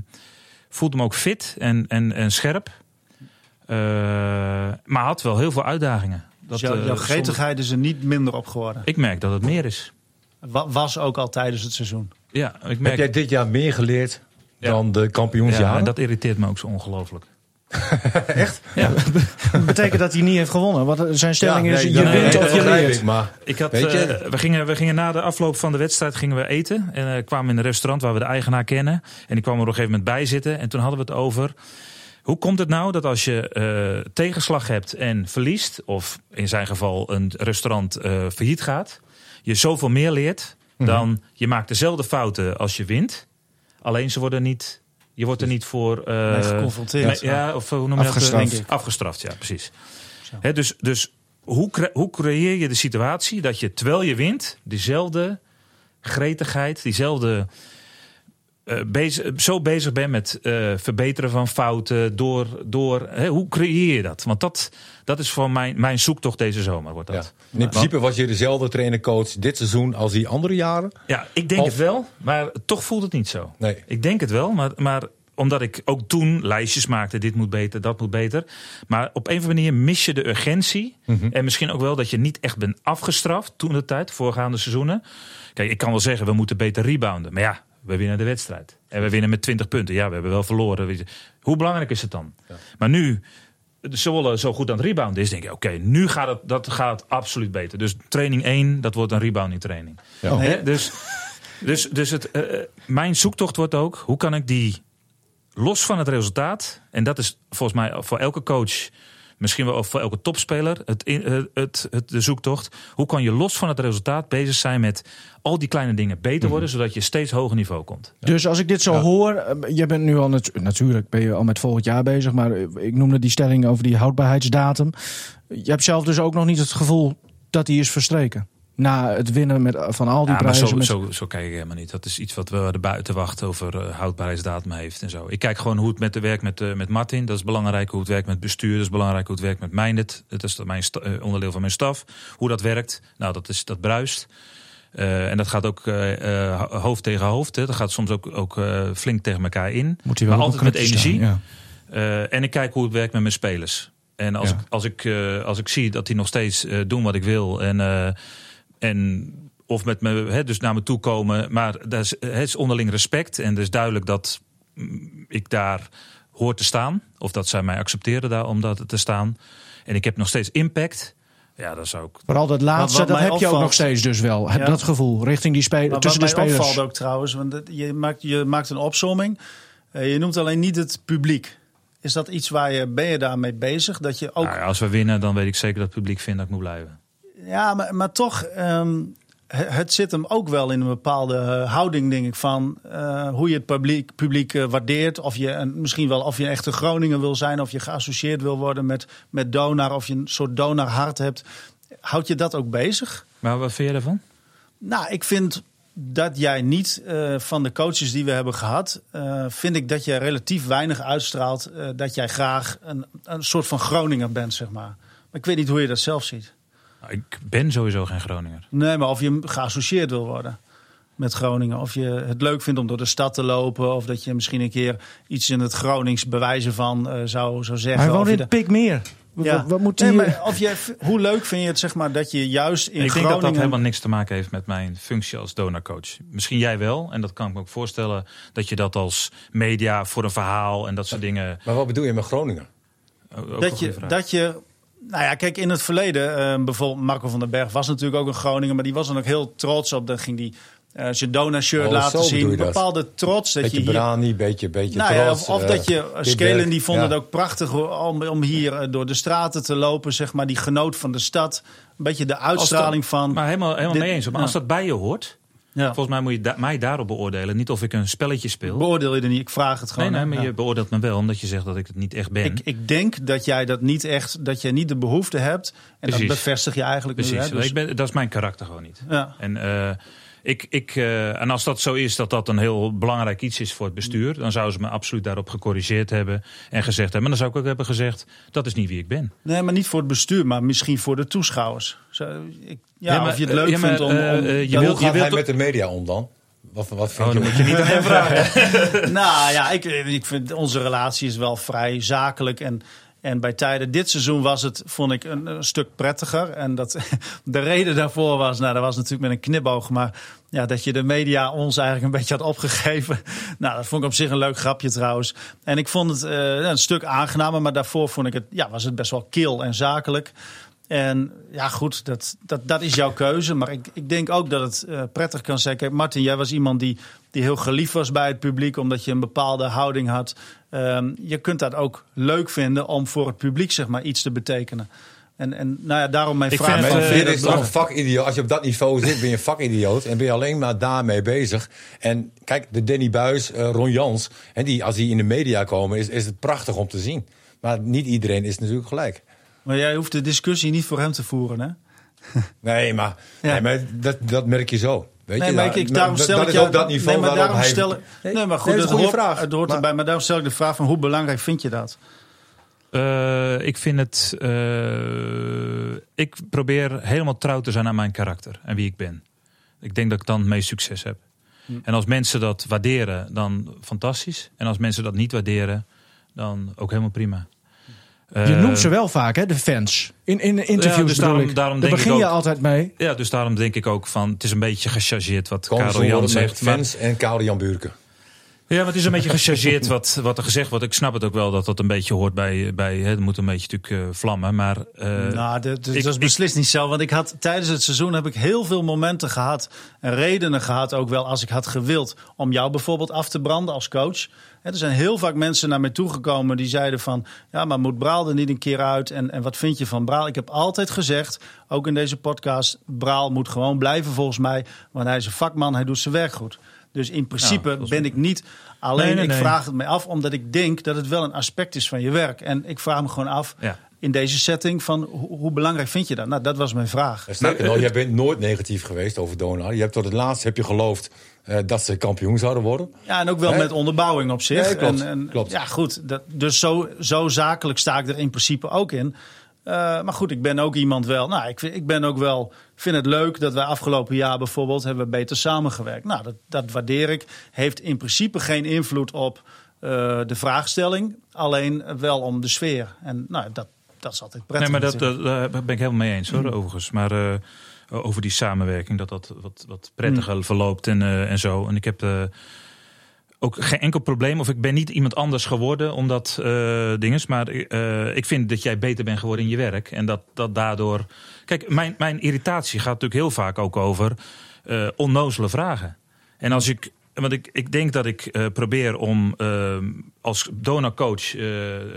voelde me ook fit en, en, en scherp. Eh, maar had wel heel veel uitdagingen. Dat, Dus jouw, gretigheid is er niet minder op geworden. Ik merk dat het meer is. Wa- Was ook al tijdens het seizoen. Ja, ik Heb merk jij dit jaar meer geleerd Ja. dan de ja, kampioensjaren? en dat irriteert me ook zo ongelooflijk. Dat betekent dat hij niet heeft gewonnen. Wat zijn stelling is, nee, je wint nee, of je leert. ik, maar Ik had, Weet je- eh, we, gingen, we gingen na de afloop van de wedstrijd gingen we eten. En eh, kwamen in een restaurant waar we de eigenaar kennen. En die kwam er op een gegeven moment bij zitten. En toen hadden we het over. Hoe komt het nou dat als je eh, tegenslag hebt en verliest, of in zijn geval een restaurant eh, failliet gaat, je zoveel meer leert dan je maakt dezelfde fouten als je wint. Alleen ze worden niet, je wordt er niet voor eh, Nee, geconfronteerd. ja, of eh, hoe noem je Afgestraft. dat? Afgestraft, ja, precies. Dus dus hoe, cre- hoe creëer je de situatie dat je terwijl je wint, diezelfde gretigheid, diezelfde. Eh, bezig, zo bezig bent met eh, verbeteren van fouten. Door, door, hè, hoe creëer je dat? Want dat, dat is voor mijn, mijn zoektocht deze zomer. Wordt ja. dat. in principe was je dezelfde trainer-coach dit seizoen als die andere jaren. Ja, ik denk Of- het wel, maar toch voelt het niet zo. Nee. Ik denk het wel, maar, maar omdat ik ook toen lijstjes maakte, dit moet beter, dat moet beter. Maar op een of andere manier mis je de urgentie. En misschien ook wel dat je niet echt bent afgestraft toen de tijd, voorgaande seizoenen. Kijk, ik kan wel zeggen, we moeten beter rebounden. Maar ja, we winnen de wedstrijd. En we winnen met 20 punten. Ja, we hebben wel verloren. Hoe belangrijk is het dan? Maar nu Zwolle zo goed aan het rebounden is, denk ik, oké, nu gaat het, dat gaat absoluut beter. Dus training 1, dat wordt een rebounding training. Ja. Hè? Dus, dus, dus het, eh, eh, mijn zoektocht wordt ook, hoe kan ik die los van het resultaat, en dat is volgens mij voor elke coach misschien wel voor elke topspeler, het, eh, het, het, de zoektocht. Hoe kan je los van het resultaat bezig zijn met al die kleine dingen beter worden, zodat je steeds hoger niveau komt? Dus als ik dit zo Ja. hoor, eh, je bent nu al natu- natuurlijk ben je al met volgend jaar bezig, maar eh, ik noemde die stelling over die houdbaarheidsdatum. Je hebt zelf dus ook nog niet het gevoel dat die is verstreken. Na het winnen met, van al die Ja, maar prijzen. zo, met- zo, zo kijk ik helemaal niet. Dat is iets wat we er buiten wachten over eh, houdbaarheidsdatum heeft en zo. Ik kijk gewoon hoe het met de werk met, eh, met Martin. Dat is belangrijk. Hoe het werkt met het bestuur. Dat is belangrijk. Hoe het werkt met Mijndert. Dat is mijn eh, onderdeel van mijn staf. Hoe dat werkt. Nou, dat, is, dat bruist. Eh, en dat gaat ook eh, eh, ho- hoofd tegen hoofd. Hè. Dat gaat soms ook, ook eh, flink tegen elkaar in. moet maar altijd met energie. staan, ja. Eh, en ik kijk hoe het werkt met mijn spelers. En als, Ja. ik, als, ik, eh, als ik zie dat die nog steeds eh, doen wat ik wil. En, eh, en of met me, hè, dus naar me toe komen. Maar dat is, het is onderling respect. En het is duidelijk dat mm, ik daar hoor te staan. Of dat zij mij accepteren daar om dat te staan. En ik heb nog steeds impact. Ja, dat zou ik. Vooral dat laatste, dat heb je ook nog steeds dus wel. Ja. Dat gevoel richting die spelers, Maar tussen wat de mij spelers. opvalt ook trouwens, want je maakt, je maakt een opsomming. Eh, je noemt alleen niet het publiek. Is dat iets waar je, ben je daarmee bezig? Dat je ook, Nou ja, als we winnen, dan weet ik zeker dat het publiek vindt dat ik moet blijven. Ja, maar, maar toch, ehm, het, zit hem ook wel in een bepaalde eh, houding, denk ik, van eh, hoe je het publiek, publiek eh, waardeert. Of je een, misschien wel of je echt een Groningen wil zijn, of je geassocieerd wil worden met, met Donar, of je een soort Donar-hart hebt. Houd je dat ook bezig? Maar wat vind jij daarvan? Nou, ik vind dat jij niet van de coaches die we hebben gehad, eh, vind ik dat jij relatief weinig uitstraalt dat jij graag een, een soort van Groninger bent, zeg maar. Maar ik weet niet hoe je dat zelf ziet. Nou, ik ben sowieso geen Groninger. Nee, maar of je geassocieerd wil worden met Groningen. Of je het leuk vindt om door de stad te lopen. Of dat je misschien een keer iets in het Gronings bewijzen van eh, zou, zou zeggen. Hij woont in de- Pikmeer. ja. Wat, wat moet Nee, maar of je, hoe leuk vind je het, zeg maar, dat je juist in ik denk Groningen... dat dat helemaal niks te maken heeft met mijn functie als donorcoach. Misschien jij wel, en dat kan ik me ook voorstellen, dat je dat als media voor een verhaal en dat soort dingen. Maar wat bedoel je met Groningen? ook dat, je, dat je. Nou ja, kijk, in het verleden, eh, bijvoorbeeld Marco van den Berg was natuurlijk ook een Groninger, maar die was dan ook heel trots op. Dan ging die eh zijn Dona-shirt Oh, laten zien. dat. Bepaalde trots. Dat Beetje je hier, brani, beetje, beetje nou ja, trots. of, of eh, dat je, dit Skelen die vonden Ja. het ook prachtig om, om hier eh, door de straten te lopen, zeg maar. Die genoot van de stad. Een beetje de dat- uitstraling van... Maar helemaal, helemaal Dit- mee eens. Maar ja. als dat bij je hoort, ja. volgens mij moet je da- mij daarop beoordelen. Niet of ik een spelletje speel. Beoordeel je er niet, ik vraag het nee, gewoon. nee, hè. maar Ja. je beoordeelt me wel omdat je zegt dat ik het niet echt ben. Ik, ik denk dat jij dat niet echt, dat jij niet de behoefte hebt. En Precies. dat bevestig je eigenlijk nu. Precies. Hè? Dus- ik ben, dat is mijn karakter gewoon niet. ja. En, eh, ik, ik, eh, en als dat zo is, dat dat een heel belangrijk iets is voor het bestuur, dan zouden ze me absoluut daarop gecorrigeerd hebben en gezegd hebben. Maar dan zou ik ook hebben gezegd: dat is niet wie ik ben. Nee, maar niet voor het bestuur, maar misschien voor de toeschouwers. Zo, ik, ja, Ja, maar, of je het eh, leuk ja, maar, vindt om... om eh, eh, je wilt- Hoe je gaat hij wilt met de media om dan? Wat, wat vind Oh, je? dan moet je niet aan hem vragen. nou ja, ik, ik vind onze relatie is wel vrij zakelijk. En, en bij tijden dit seizoen was het, vond ik, een, een stuk prettiger. En dat, de reden daarvoor was, nou dat was natuurlijk met een knipoog. Maar ja, dat je de media ons eigenlijk een beetje had opgegeven. Nou, dat vond ik op zich een leuk grapje trouwens. En ik vond het eh, een stuk aangenamer. Maar daarvoor vond ik het, ja, was het best wel kil en zakelijk. En ja, goed, dat, dat, dat is jouw keuze. Maar ik, ik denk ook dat het eh, prettig kan zijn. Kijk, Martin, jij was iemand die, die heel geliefd was bij het publiek, omdat je een bepaalde houding had. Ehm, je kunt dat ook leuk vinden om voor het publiek zeg maar, iets te betekenen. En, en nou ja, daarom mijn Ik vraag. vind van, is toch een vakidioot. Als je op dat niveau zit, ben je een vakidioot. En ben je alleen maar daarmee bezig. En kijk, de Danny Buis, eh, Ron Jans. En die, als die in de media komen, is, is het prachtig om te zien. Maar niet iedereen is natuurlijk gelijk. Maar jij hoeft de discussie niet voor hem te voeren, hè? Nee, maar, Ja. nee, maar dat, dat merk je zo. Weet Nee, je, maar ik, ik, daarom dat- stel dat ik is jou- op dat niveau nee, maar daarom hij... stel ik- Nee, nee, maar goed, dat is het een goede hoort, vraag. Het hoort Maar- erbij, maar daarom stel ik de vraag van hoe belangrijk vind je dat? Eh, ik vind het. eh, ik probeer helemaal trouw te zijn aan mijn karakter en wie ik ben. Ik denk dat ik dan het meest succes heb. En als mensen dat waarderen, dan fantastisch. En als mensen dat niet waarderen, dan ook helemaal prima. Je Eh, noemt ze wel vaak, hè, de fans. In, in interviews Ja, dus daarom- daarom Daar denk ik begin je ook- altijd mee. Ja, dus daarom denk ik ook van, het is een beetje gechargeerd wat Karel Jan zegt. Maar, fans en Karel Jan Buurken. Ja, maar het is een beetje gechargeerd wat, wat er gezegd wordt. Ik snap het ook wel dat dat een beetje hoort bij... bij hè, het moet een beetje natuurlijk uh, vlammen, maar... Uh, nou, dat, dat is beslist niet zo. Want ik had tijdens het seizoen heb ik heel veel momenten gehad... en redenen gehad ook wel als ik had gewild... om jou bijvoorbeeld af te branden als coach. Er zijn heel vaak mensen naar mij toegekomen die zeiden van... ja, maar moet Braal er niet een keer uit? En, en wat vind je van Braal? Ik heb altijd gezegd, ook in deze podcast... Braal moet gewoon blijven volgens mij. Want hij is een vakman, hij doet zijn werk goed. Dus in principe ben ik niet alleen. ik vraag het mij af omdat ik denk dat het wel een aspect is van je werk. En ik vraag me gewoon af. In deze setting van hoe, belangrijk vind je dat? Nou, dat was mijn vraag. Sterker nog, jij bent nooit negatief geweest over Donar. Je hebt tot het laatste heb je geloofd dat ze kampioen zouden worden. Ja, en ook wel met onderbouwing op zich. Ja, klopt, en, en, klopt. Ja, goed. Dat, dus zo, zo zakelijk sta ik er in principe ook in. Uh, maar goed, ik ben ook iemand wel. Nou, ik, ik ben ook wel. Vind het leuk dat wij afgelopen jaar bijvoorbeeld hebben we beter samengewerkt. Nou, dat, dat waardeer ik. Heeft in principe geen invloed op uh, de vraagstelling. Alleen wel om de sfeer. En nou, dat, dat is altijd prettig. Nee, maar dat, dat, daar ben ik helemaal mee eens hoor, mm. overigens. Maar uh, over die samenwerking, dat dat wat, wat prettiger mm. verloopt en, en zo. En ik heb ook geen enkel probleem. Of ik ben niet iemand anders geworden omdat uh, dinges. Maar uh, ik vind dat jij beter bent geworden in je werk. En dat, dat daardoor. Kijk, mijn, mijn irritatie gaat natuurlijk heel vaak ook over uh, onnozele vragen. En als ik. Want ik, ik denk dat ik uh, probeer om uh, als donorcoach uh,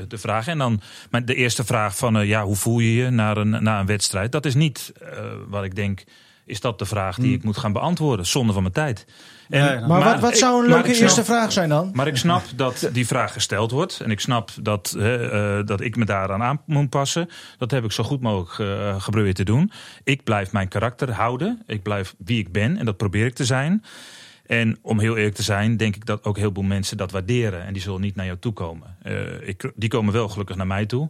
te vragen. En dan mijn, de eerste vraag van ja, hoe voel je je na een, na een wedstrijd? Dat is niet wat ik denk is dat de vraag die ik moet gaan beantwoorden. Zonder van mijn tijd. En, ja, maar, wat, wat zou een leuke eerste vraag zijn dan? Maar ik snap dat die vraag gesteld wordt. En ik snap dat, uh, dat ik me daaraan aan moet passen. Dat heb ik zo goed mogelijk uh, geprobeerd te doen. Ik blijf mijn karakter houden. Ik blijf wie ik ben. En dat probeer ik te zijn. En om heel eerlijk te zijn, denk ik dat ook heel veel mensen dat waarderen. En die zullen niet naar jou toe komen. Uh, ik, die komen wel gelukkig naar mij toe.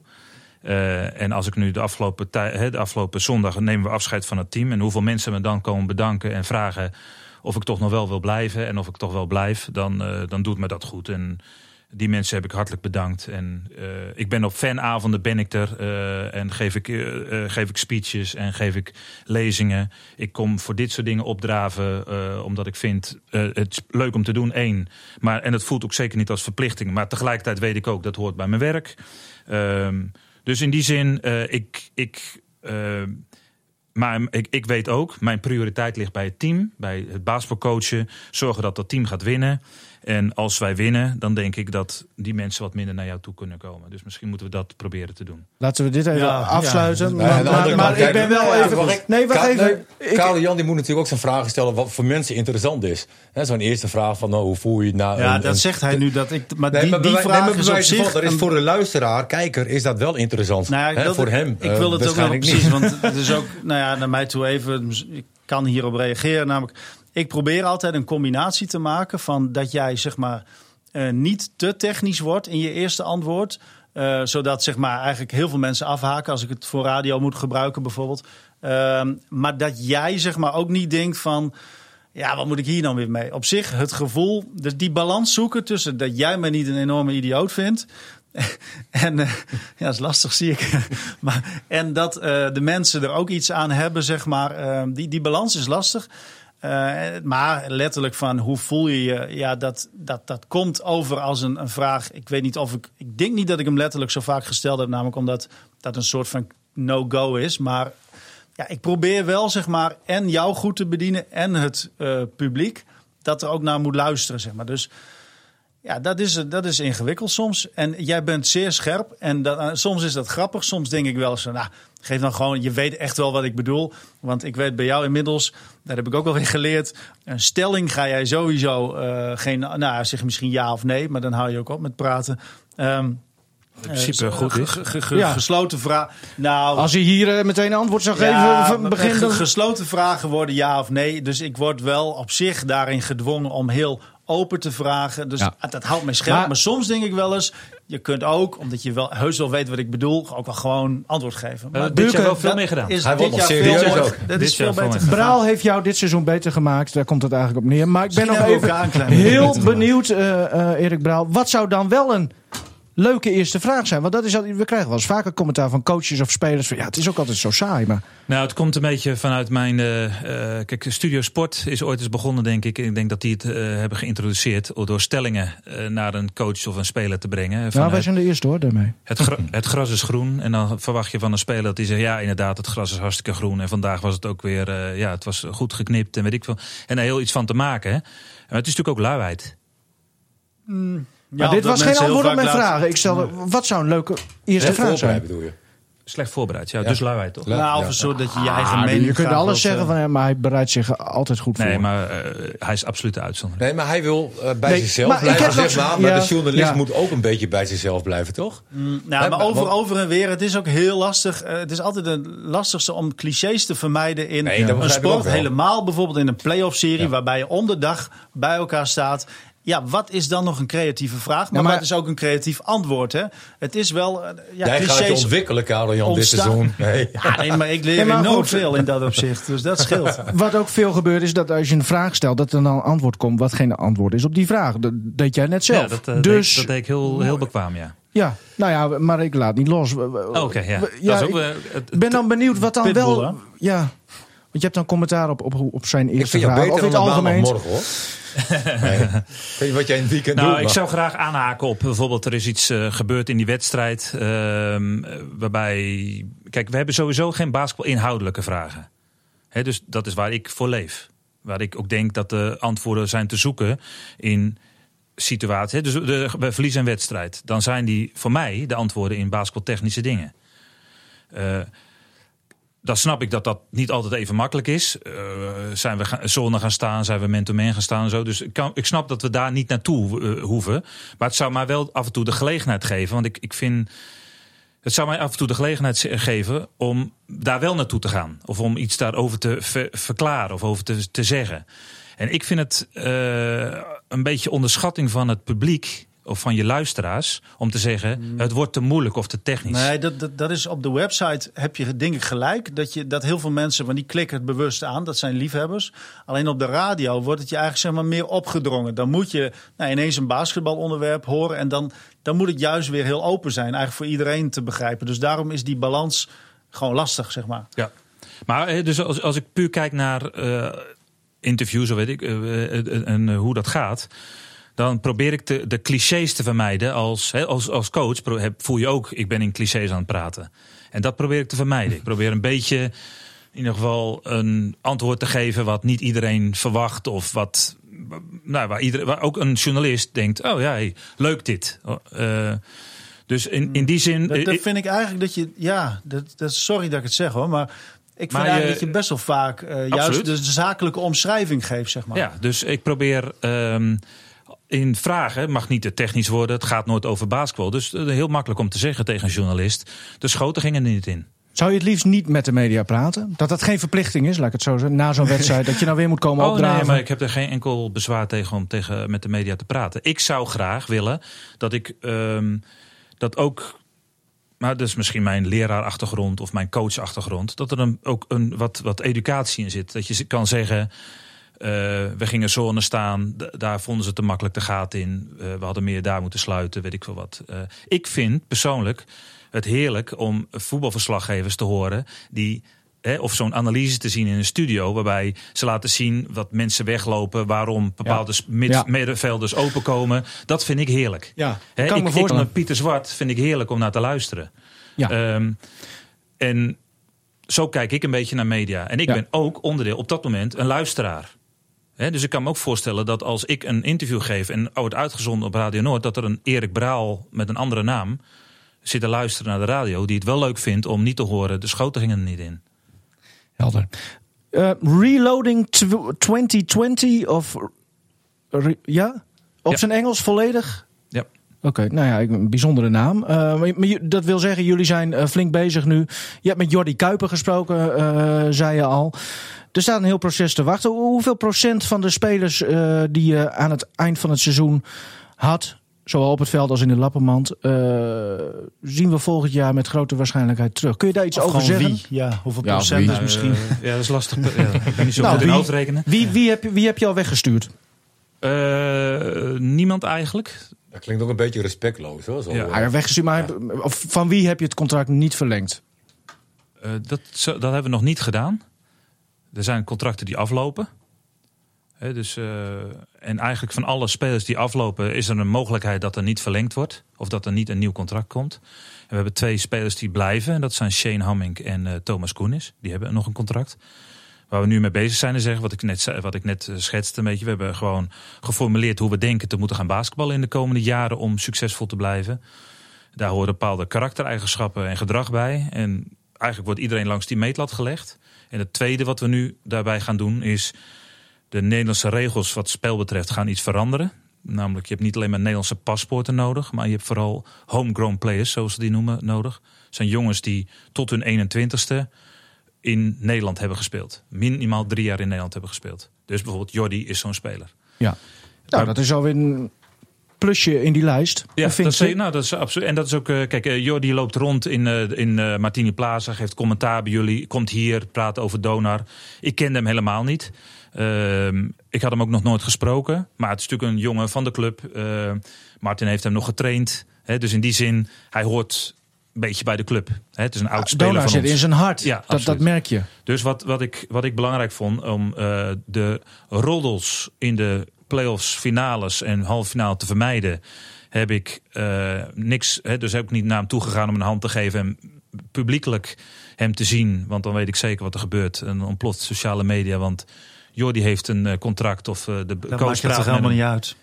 Uh, en als ik nu de afgelopen, de afgelopen zondag nemen we afscheid van het team. En hoeveel mensen me dan komen bedanken en vragen of ik toch nog wel wil blijven. En of ik toch wel blijf, dan, uh, dan doet me dat goed. En die mensen heb ik hartelijk bedankt. En uh, ik ben op fanavonden ben ik er. en geef ik, geef ik speeches en geef ik lezingen. Ik kom voor dit soort dingen opdraven. omdat ik vind het leuk om te doen, één. Maar, en het voelt ook zeker niet als verplichting. Maar tegelijkertijd weet ik ook dat hoort bij mijn werk. Ehm, dus in die zin, ik, ik, maar ik, ik weet ook, mijn prioriteit ligt bij het team, bij het basketbalcoachen. Zorgen dat dat team gaat winnen. En als wij winnen, dan denk ik dat die mensen wat minder naar jou toe kunnen komen. Dus misschien moeten we dat proberen te doen. Laten we dit even ja, afsluiten. Ja. Maar, maar, maar ik ben wel even. Nee, wacht even. Karel Jan die moet natuurlijk ook zijn vragen stellen wat voor mensen interessant is. Zo'n eerste vraag van nou, hoe voel je het nou? Ja, dat zegt hij nu dat ik. Maar nee, die, maar die vraag nee, is op zich. Dat is voor de luisteraar, kijker, is dat wel interessant. Nou ja, voor hem. Ik wil het ook wel precies, want het is ook, nou ja, naar mij toe even. Ik kan hierop reageren, namelijk. Ik probeer altijd een combinatie te maken van dat jij zeg maar uh, niet te technisch wordt in je eerste antwoord. Uh, zodat zeg maar, eigenlijk heel veel mensen afhaken als ik het voor radio moet gebruiken bijvoorbeeld. Uh, maar dat jij zeg maar, ook niet denkt van... Ja, wat moet ik hier dan weer mee? Op zich, het gevoel, dus die balans zoeken tussen dat jij mij niet een enorme idioot vindt. en uh, ja, dat is lastig, zie ik. maar, en dat de mensen er ook iets aan hebben, zeg maar. die, die balans is lastig. Uh, maar letterlijk van hoe voel je je? Ja, dat, dat, dat komt over als een, een vraag. Ik weet niet of ik. Ik denk niet dat ik hem letterlijk zo vaak gesteld heb, namelijk omdat dat een soort van no-go is. Maar ja, ik probeer wel, zeg maar, en jou goed te bedienen en het uh, publiek. Dat er ook naar moet luisteren, zeg maar. Dus ja, dat is, dat is ingewikkeld soms. En jij bent zeer scherp. En dat, uh, soms is dat grappig. Soms denk ik wel eens, nou, geef dan gewoon, je weet echt wel wat ik bedoel. Want ik weet bij jou inmiddels, daar heb ik ook alweer geleerd. Een stelling ga jij sowieso uh, geen, nou zeg misschien ja of nee, maar dan hou je ook op met praten. Um, in principe uh, goed is. ja. Gesloten vraag. Nou, Als je hier uh, meteen een antwoord zou ja, geven, begin dan... Gesloten vragen worden ja of nee. Dus ik word wel op zich daarin gedwongen om heel open te vragen. Dus ja. dat houdt mij scherp. Maar, maar, soms denk ik wel eens, je kunt ook, omdat je wel heus wel weet wat ik bedoel, ook wel gewoon antwoord geven. Maar uh, dit jaar wel veel meer gedaan. Is Hij dit jaar serieus veel, ook. Dat is veel beter. Braal heeft jou dit seizoen beter gemaakt. Daar komt het eigenlijk op neer. Maar ik ben nog even heel benieuwd, uh, uh, Erik Braal. Wat zou dan wel een leuke eerste vraag zijn? Want dat is, al- we krijgen wel eens vaker commentaar van coaches of spelers. Van, ja, het is ook altijd zo saai. Maar Nou, het komt een beetje vanuit mijn. eh, eh, kijk, Studio Sport is ooit eens begonnen, denk ik. Ik denk dat die het eh, hebben geïntroduceerd door stellingen eh, naar een coach of een speler te brengen. nou, wij zijn de eerste hoor, daarmee. het, gra- het gras is groen. En dan verwacht je van een speler dat hij zegt: Ja, inderdaad, het gras is hartstikke groen. En vandaag was het ook weer. eh, ja, het was goed geknipt en weet ik veel. En daar heel iets van te maken. Hè. Maar het is natuurlijk ook luiheid. Maar dit was geen antwoord op mijn vraag. Ik stelde, wat zou een leuke eerste vraag zijn? bedoel je? Slecht voorbereid. Ja, Ja. dus luiheid toch? Nou, of een soort dat je je eigen Ah, mening je kunt alles zeggen eh, van hem, maar hij bereidt zich altijd goed voor. Nee, maar eh, hij is absoluut de uitzondering. Nee, maar hij wil eh, bij Nee, zichzelf maar ik blijven, heb zeg maar. Maar ja, de journalist ja. moet ook een beetje bij zichzelf blijven, toch? Nou, Hè, maar over, want- over en weer. Het is ook heel lastig. Het is altijd het lastigste om clichés te vermijden in Nee, een sport. Helemaal bijvoorbeeld in een playoff-serie Ja. waarbij je om de dag bij elkaar staat. Ja, wat is dan nog een creatieve vraag? Maar, maar- wat is ook een creatief antwoord? Hè? Het is wel. eh, Ja, Jij gaat je ontwikkelen, Karel Jan, dit seizoen. Nee. Ja, nee, maar ik leer Nee, goed. veel in dat opzicht. Dus dat scheelt. Wat ook veel gebeurt is dat als je een vraag stelt, dat er dan een antwoord komt wat geen antwoord is op die vraag. Dat deed jij net zelf. Ja, dat, eh, dus deed, dat deed ik heel, heel bekwaam, ja. ja, nou ja, maar ik laat niet los. Oké, ja. dat is ook, ik eh, ben dan benieuwd wat dan Pitbull, wel. hè? Ja, want je hebt dan commentaar op, op, op zijn Ik eerste vind jou vraag. Of beter in dan het algemeen. maandagmorgen, hoor. Nee. Ik weet wat jij in het weekend Nou, doet. ik zou graag aanhaken op bijvoorbeeld er is iets eh, gebeurd in die wedstrijd. ehm, eh, waarbij. Kijk, we hebben sowieso geen basketbal inhoudelijke vragen. Hè, dus dat is waar ik voor leef. Waar ik ook denk dat de antwoorden zijn te zoeken in situaties. hè. Dus de, we verliezen een wedstrijd. Dan zijn die voor mij de antwoorden in basketbaltechnische dingen. Eh, dan snap ik dat dat niet altijd even makkelijk is. Eh, zijn we zone gaan staan, zijn we man-to-man gaan staan en zo. Dus ik, kan, ik snap dat we daar niet naartoe eh, hoeven. Maar het zou mij wel af en toe de gelegenheid geven. Want ik, ik vind. Het zou mij af en toe de gelegenheid geven om daar wel naartoe te gaan. Of om iets daarover te ver- verklaren of over te, te zeggen. En ik vind het eh, een beetje onderschatting van het publiek of van je luisteraars om te zeggen: het wordt te moeilijk of te technisch. Nee, dat, dat, dat is op de website heb je denk ik gelijk. Dat, je, dat heel veel mensen, want die klikken het bewust aan. Dat zijn liefhebbers. Alleen op de radio wordt het je eigenlijk zeg maar, meer opgedrongen. Dan moet je nou, ineens een basketbalonderwerp horen. En dan, dan moet het juist weer heel open zijn. Eigenlijk voor iedereen te begrijpen. Dus daarom is die balans gewoon lastig, zeg maar. Ja, maar eh, dus als, als ik puur kijk naar eh, interviews, zo weet ik, eh, en hoe dat gaat. Dan probeer ik de, de clichés te vermijden. Als, hè, als, als coach voel je ook, ik ben in clichés aan het praten. En dat probeer ik te vermijden. Ik probeer een beetje, in ieder geval, een antwoord te geven wat niet iedereen verwacht. Of wat, nou, waar, iedereen, waar ook een journalist denkt, oh ja, hey, leuk dit. Oh, eh, dus in, in die zin... Dat, dat eh, vind ik eigenlijk dat je, ja, dat, dat, sorry dat ik het zeg hoor. Maar ik vind Maar je- dat je best wel vaak eh, juist de zakelijke omschrijving geeft, zeg maar. Ja, dus ik probeer ehm, in vragen, mag niet te technisch worden, het gaat nooit over basketbal. Dus eh, heel makkelijk om te zeggen tegen een journalist, de schoten gingen er niet in. Zou je het liefst niet met de media praten? Dat dat geen verplichting is, laat ik het zo zeggen. Na zo'n wedstrijd, dat je nou weer moet komen Oh nee, maar ik heb er geen enkel bezwaar tegen om tegen, met de media te praten. Ik zou graag willen dat ik ehm, dat ook, maar dat is misschien mijn leraarachtergrond of mijn coachachtergrond, dat er een, ook een, wat, wat educatie in zit. Dat je kan zeggen, eh, we gingen zone staan, daar vonden ze te makkelijk de gaten in. Eh, we hadden meer daar moeten sluiten, weet ik veel wat. Eh, ik vind persoonlijk het heerlijk om voetbalverslaggevers te horen die. Hè, of zo'n analyse te zien in een studio, waarbij ze laten zien wat mensen weglopen, waarom bepaalde Ja. mid- Ja. middenvelders openkomen. Dat vind ik heerlijk. Ja, Hè, kan ik, me ik, voorstellen. Pieter Zwart vind ik heerlijk om naar te luisteren. Ja. Ehm, en zo kijk ik een beetje naar media. En ik Ja. ben ook onderdeel op dat moment een luisteraar. Dus ik kan me ook voorstellen dat als ik een interview geef en wordt uitgezonden op Radio Noord, dat er een Erik Braal met een andere naam zit te luisteren naar de radio, die het wel leuk vindt om niet te horen, de schoten gingen er niet in. Helder. Eh, reloading tw- 2020 of... re- ja? Op Ja. zijn Engels volledig? Oké, nou ja, ik- een bijzondere naam. Eh, maar, dat wil zeggen, jullie zijn eh, flink bezig nu. Je hebt met Jordi Kuiper gesproken, eh, zei je al. Er staat een heel proces te wachten. Hoe- Hoeveel procent van de spelers eh, die je aan het eind van het seizoen had, zowel op het veld als in de lappenmand, eh, zien we volgend jaar met grote waarschijnlijkheid terug? Kun je daar iets Of over zeggen? wie? Ja, hoeveel Ja, procent wie? is misschien? Ja, dat is lastig. Ja, ik ben niet zo Nou, goed in wie- hoofdrekenen. Wie, wie, heb, je- wie heb je al weggestuurd? Eh, niemand eigenlijk. Dat klinkt ook een beetje respectloos hoor. Zo, Ja. eh, weggestuurd, maar van wie heb je het contract niet verlengd? Eh, dat, zo- dat hebben we nog niet gedaan. Er zijn contracten die aflopen. Hè, dus, eh, en eigenlijk van alle spelers die aflopen is er een mogelijkheid dat er niet verlengd wordt. Of dat er niet een nieuw contract komt. En we hebben twee spelers die blijven. En dat zijn Shane Hamming en eh, Thomas Koenis. Die hebben nog een contract. Waar we nu mee bezig zijn is zeggen, wat ik net, wat ik net eh, schetste een beetje. We hebben gewoon geformuleerd hoe we denken te moeten gaan basketballen in de komende jaren om succesvol te blijven. Daar horen bepaalde karaktereigenschappen en gedrag bij. En eigenlijk wordt iedereen langs die meetlat gelegd. En het tweede wat we nu daarbij gaan doen is de Nederlandse regels wat spel betreft gaan iets veranderen. Namelijk, je hebt niet alleen maar Nederlandse paspoorten nodig, maar je hebt vooral homegrown players, zoals ze die noemen, nodig. Het zijn jongens die tot hun 21ste in Nederland hebben gespeeld. Minimaal drie jaar in Nederland hebben gespeeld. Dus bijvoorbeeld Jordi is zo'n speler. Ja. Nou, dat is alweer een plusje in die lijst. Ja, dat is, nou, dat is absoluut. En dat is ook, eh, kijk, eh, Jordi loopt rond in, eh, in eh, Martini Plaza, geeft commentaar bij jullie, komt hier, praat over Donar. Ik kende hem helemaal niet. Ehm, ik had hem ook nog nooit gesproken, maar het is natuurlijk een jongen van de club. Eh, Martin heeft hem nog getraind. Hè, dus in die zin, hij hoort beetje bij de club. Hè, het is een oud speler Donar van zit ons. in zijn hart. Ja, dat, dat merk je. Dus wat, wat, ik, wat ik belangrijk vond om eh, de roddels in de playoffs, finales en halve finale te vermijden, heb ik eh, niks. Hè, dus heb ik niet naar hem toegegaan om een hand te geven en publiekelijk hem te zien. Want dan weet ik zeker wat er gebeurt. En dan ontploft sociale media. Want Jordi heeft een eh, contract of eh, de Dat coach praat helemaal niet uit.